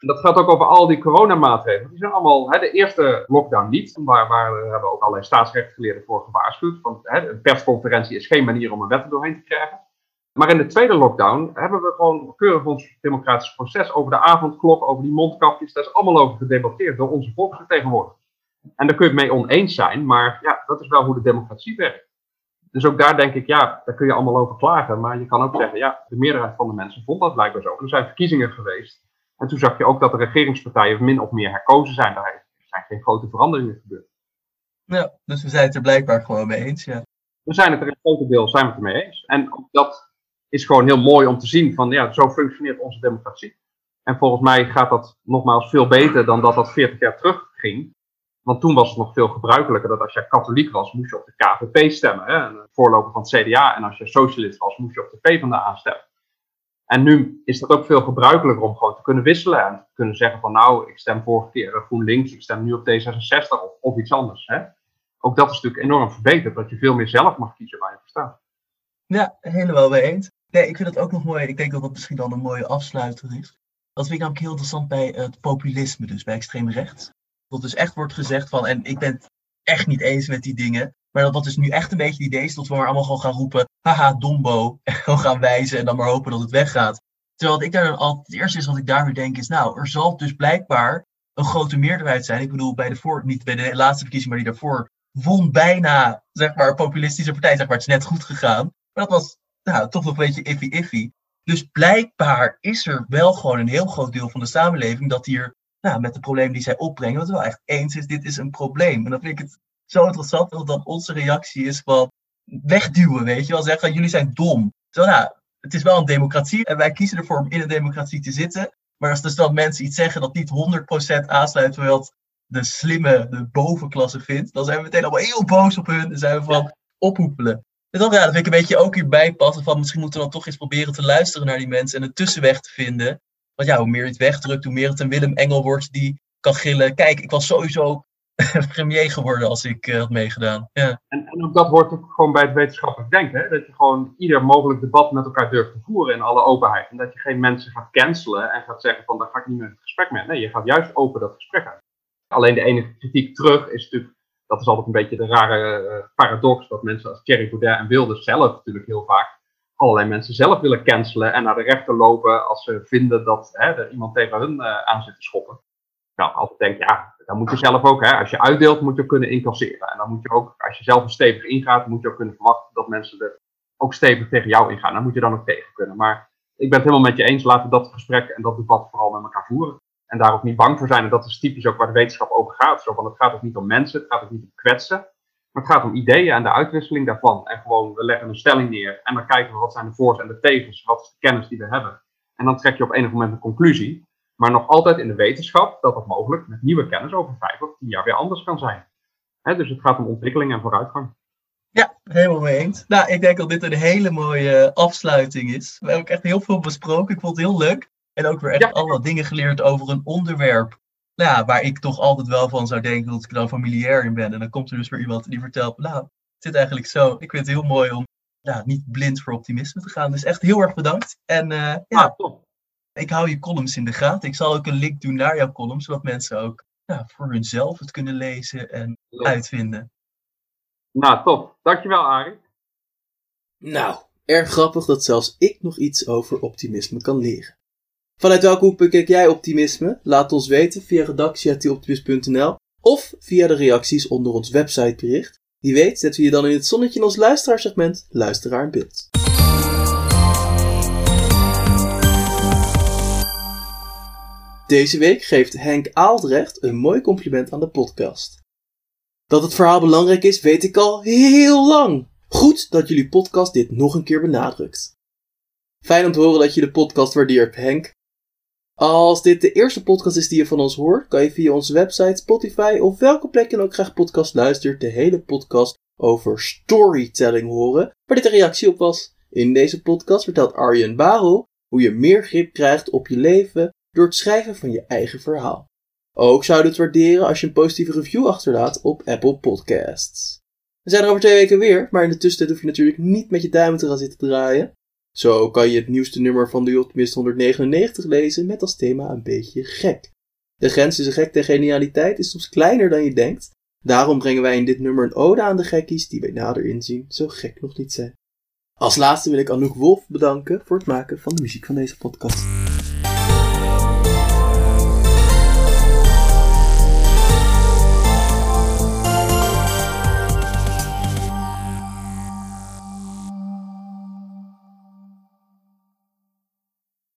B: Dat gaat ook over al die coronamaatregelen. Die zijn allemaal, hè, de eerste lockdown niet, waar, waar hebben ook allerlei staatsrechtsgeleerden voor gewaarschuwd. Want hè, een persconferentie is geen manier om een wet er doorheen te krijgen. Maar in de tweede lockdown hebben we gewoon keurig ons democratisch proces over de avondklok, over die mondkapjes, daar is allemaal over gedebatteerd door onze volksvertegenwoordigers. En daar kun je het mee oneens zijn, maar ja, dat is wel hoe de democratie werkt. Dus ook daar denk ik, ja, daar kun je allemaal over klagen. Maar je kan ook zeggen, ja, de meerderheid van de mensen vond dat blijkbaar zo. Er zijn verkiezingen geweest. En toen zag je ook dat de regeringspartijen min of meer herkozen zijn. Daar zijn geen grote veranderingen gebeurd.
A: Ja, dus we zijn het er blijkbaar gewoon mee eens, ja.
B: We zijn het er in grote deel zijn we het ermee eens. En dat is gewoon heel mooi om te zien van, ja, zo functioneert onze democratie. En volgens mij gaat dat nogmaals veel beter dan dat dat 40 jaar terug ging. Want toen was het nog veel gebruikelijker dat als je katholiek was, moest je op de KVP stemmen. Hè? Een voorloper van het CDA. En als je socialist was, moest je op de PvdA stemmen. En nu is dat ook veel gebruikelijker om gewoon te kunnen wisselen. En te kunnen zeggen van nou, ik stem vorige keer GroenLinks, ik stem nu op D66 of, iets anders. Hè? Ook dat is natuurlijk enorm verbeterd, dat je veel meer zelf mag kiezen waar je voor staat.
A: Ja, helemaal mee eens. Nee, ik vind dat ook nog mooi. Ik denk dat dat misschien dan een mooie afsluiter is. Dat vind ik namelijk heel interessant bij het populisme, dus bij extreem rechts. Dat dus echt wordt gezegd van, en ik ben het echt niet eens met die dingen, maar dat wat dus nu echt een beetje het idee is, dat we maar allemaal gewoon gaan roepen, haha, dombo, en gewoon gaan wijzen en dan maar hopen dat het weggaat. Terwijl ik daar dan al, het eerste is wat ik daar denk is, nou, er zal dus blijkbaar een grote meerderheid zijn. Ik bedoel, bij de voor, niet bij de laatste verkiezing, maar die daarvoor, won bijna, zeg maar, populistische partij, zeg maar, het is net goed gegaan. Maar dat was, nou, toch nog een beetje iffy-iffy. Dus blijkbaar is er wel gewoon een heel groot deel van de samenleving dat hier, nou, met de problemen die zij opbrengen, wat wel echt eens is, dit is een probleem. En dan vind ik het zo interessant dat dan onze reactie is van wegduwen, weet je wel. Zeggen, jullie zijn dom. Zo, nou, het is wel een democratie en wij kiezen ervoor om in een democratie te zitten. Maar als dus dan mensen iets zeggen dat niet 100% aansluit terwijl het de slimme, de bovenklasse vindt, dan zijn we meteen allemaal heel boos op hun en zijn we van ophoepelen. En dan, ja, dat vind ik een beetje ook hierbij passen van misschien moeten we dan toch eens proberen te luisteren naar die mensen en een tussenweg te vinden. Want ja, hoe meer je het wegdrukt, hoe meer het een Willem Engel wordt die kan gillen. Kijk, ik was sowieso premier geworden als ik uh, had meegedaan. Ja.
B: En, en ook dat hoort ook gewoon bij het wetenschappelijk denken. Hè? Dat je gewoon ieder mogelijk debat met elkaar durft te voeren in alle openheid. En dat je geen mensen gaat cancelen en gaat zeggen van daar ga ik niet meer het gesprek mee. Nee, je gaat juist open dat gesprek uit. Alleen de enige kritiek terug is natuurlijk, dat is altijd een beetje de rare uh, paradox, dat mensen als Thierry Baudet en Wilders zelf natuurlijk heel vaak allerlei mensen zelf willen cancelen en naar de rechter lopen als ze vinden dat hè, er iemand tegen hun uh, aan zit te schoppen. Nou, altijd denk ja, dan moet je zelf ook, hè, als je uitdeelt, moet je kunnen incasseren. En dan moet je ook, als je zelf een stevig ingaat, moet je ook kunnen verwachten dat mensen er ook stevig tegen jou ingaan. Dan moet je dan ook tegen kunnen. Maar ik ben het helemaal met je eens, laten we dat gesprek en dat debat vooral met elkaar voeren. En daar ook niet bang voor zijn. En dat is typisch ook waar de wetenschap over gaat. Zo van, het gaat ook niet om mensen, het gaat ook niet om kwetsen. Maar het gaat om ideeën en de uitwisseling daarvan. En gewoon, we leggen een stelling neer en dan kijken we wat zijn de voor's en de tegens. Wat is de kennis die we hebben. En dan trek je op enig moment een conclusie. Maar nog altijd in de wetenschap dat dat mogelijk met nieuwe kennis over vijf of tien jaar weer anders kan zijn. dus het gaat om ontwikkeling en vooruitgang.
A: Ja, helemaal mee eens. Nou, ik denk dat dit een hele mooie afsluiting is. We hebben ook echt heel veel besproken. Ik vond het heel leuk. En ook weer echt ja. allemaal dingen geleerd over een onderwerp. Nou, ja, waar ik toch altijd wel van zou denken dat ik er dan familiair in ben. En dan komt er dus weer iemand die vertelt, nou, het zit eigenlijk zo. Ik vind het heel mooi om ja, niet blind voor optimisme te gaan. Dus echt heel erg bedankt. En uh, ja,
B: ah, top.
A: ik hou je columns in de gaten. Ik zal ook een link doen naar jouw columns, zodat mensen ook ja, voor hunzelf het kunnen lezen en uitvinden.
B: Nou, top. Dankjewel, Arie.
C: Nou, erg grappig dat zelfs ik nog iets over optimisme kan leren. Vanuit welke hoek bekijk jij optimisme? Laat ons weten via redactie.optimist.nl of via de reacties onder ons websitebericht. Wie weet zetten we je dan in het zonnetje in ons luisteraarsegment Luisteraar in beeld. Deze week geeft Henk Aaldrecht een mooi compliment aan de podcast. Dat het verhaal belangrijk is, weet ik al heel lang. Goed dat jullie podcast dit nog een keer benadrukt. Fijn om te horen dat je de podcast waardeert, Henk. Als dit de eerste podcast is die je van ons hoort, kan je via onze website, Spotify of welke plek je ook graag podcast luistert, de hele podcast over storytelling horen, waar dit een reactie op was. In deze podcast vertelt Arjen Barel hoe je meer grip krijgt op je leven door het schrijven van je eigen verhaal. Ook zouden we het waarderen als je een positieve review achterlaat op Apple Podcasts. We zijn er over twee weken weer, maar in de tussentijd hoef je natuurlijk niet met je duimen te gaan zitten draaien. Zo kan je het nieuwste nummer van de Optimist 199 lezen met als thema een beetje gek. De grens tussen gekte en genialiteit is soms kleiner dan je denkt. Daarom brengen wij in dit nummer een ode aan de gekkies die bij nader inzien zo gek nog niet zijn. Als laatste wil ik Anouk Wolf bedanken voor het maken van de muziek van deze podcast.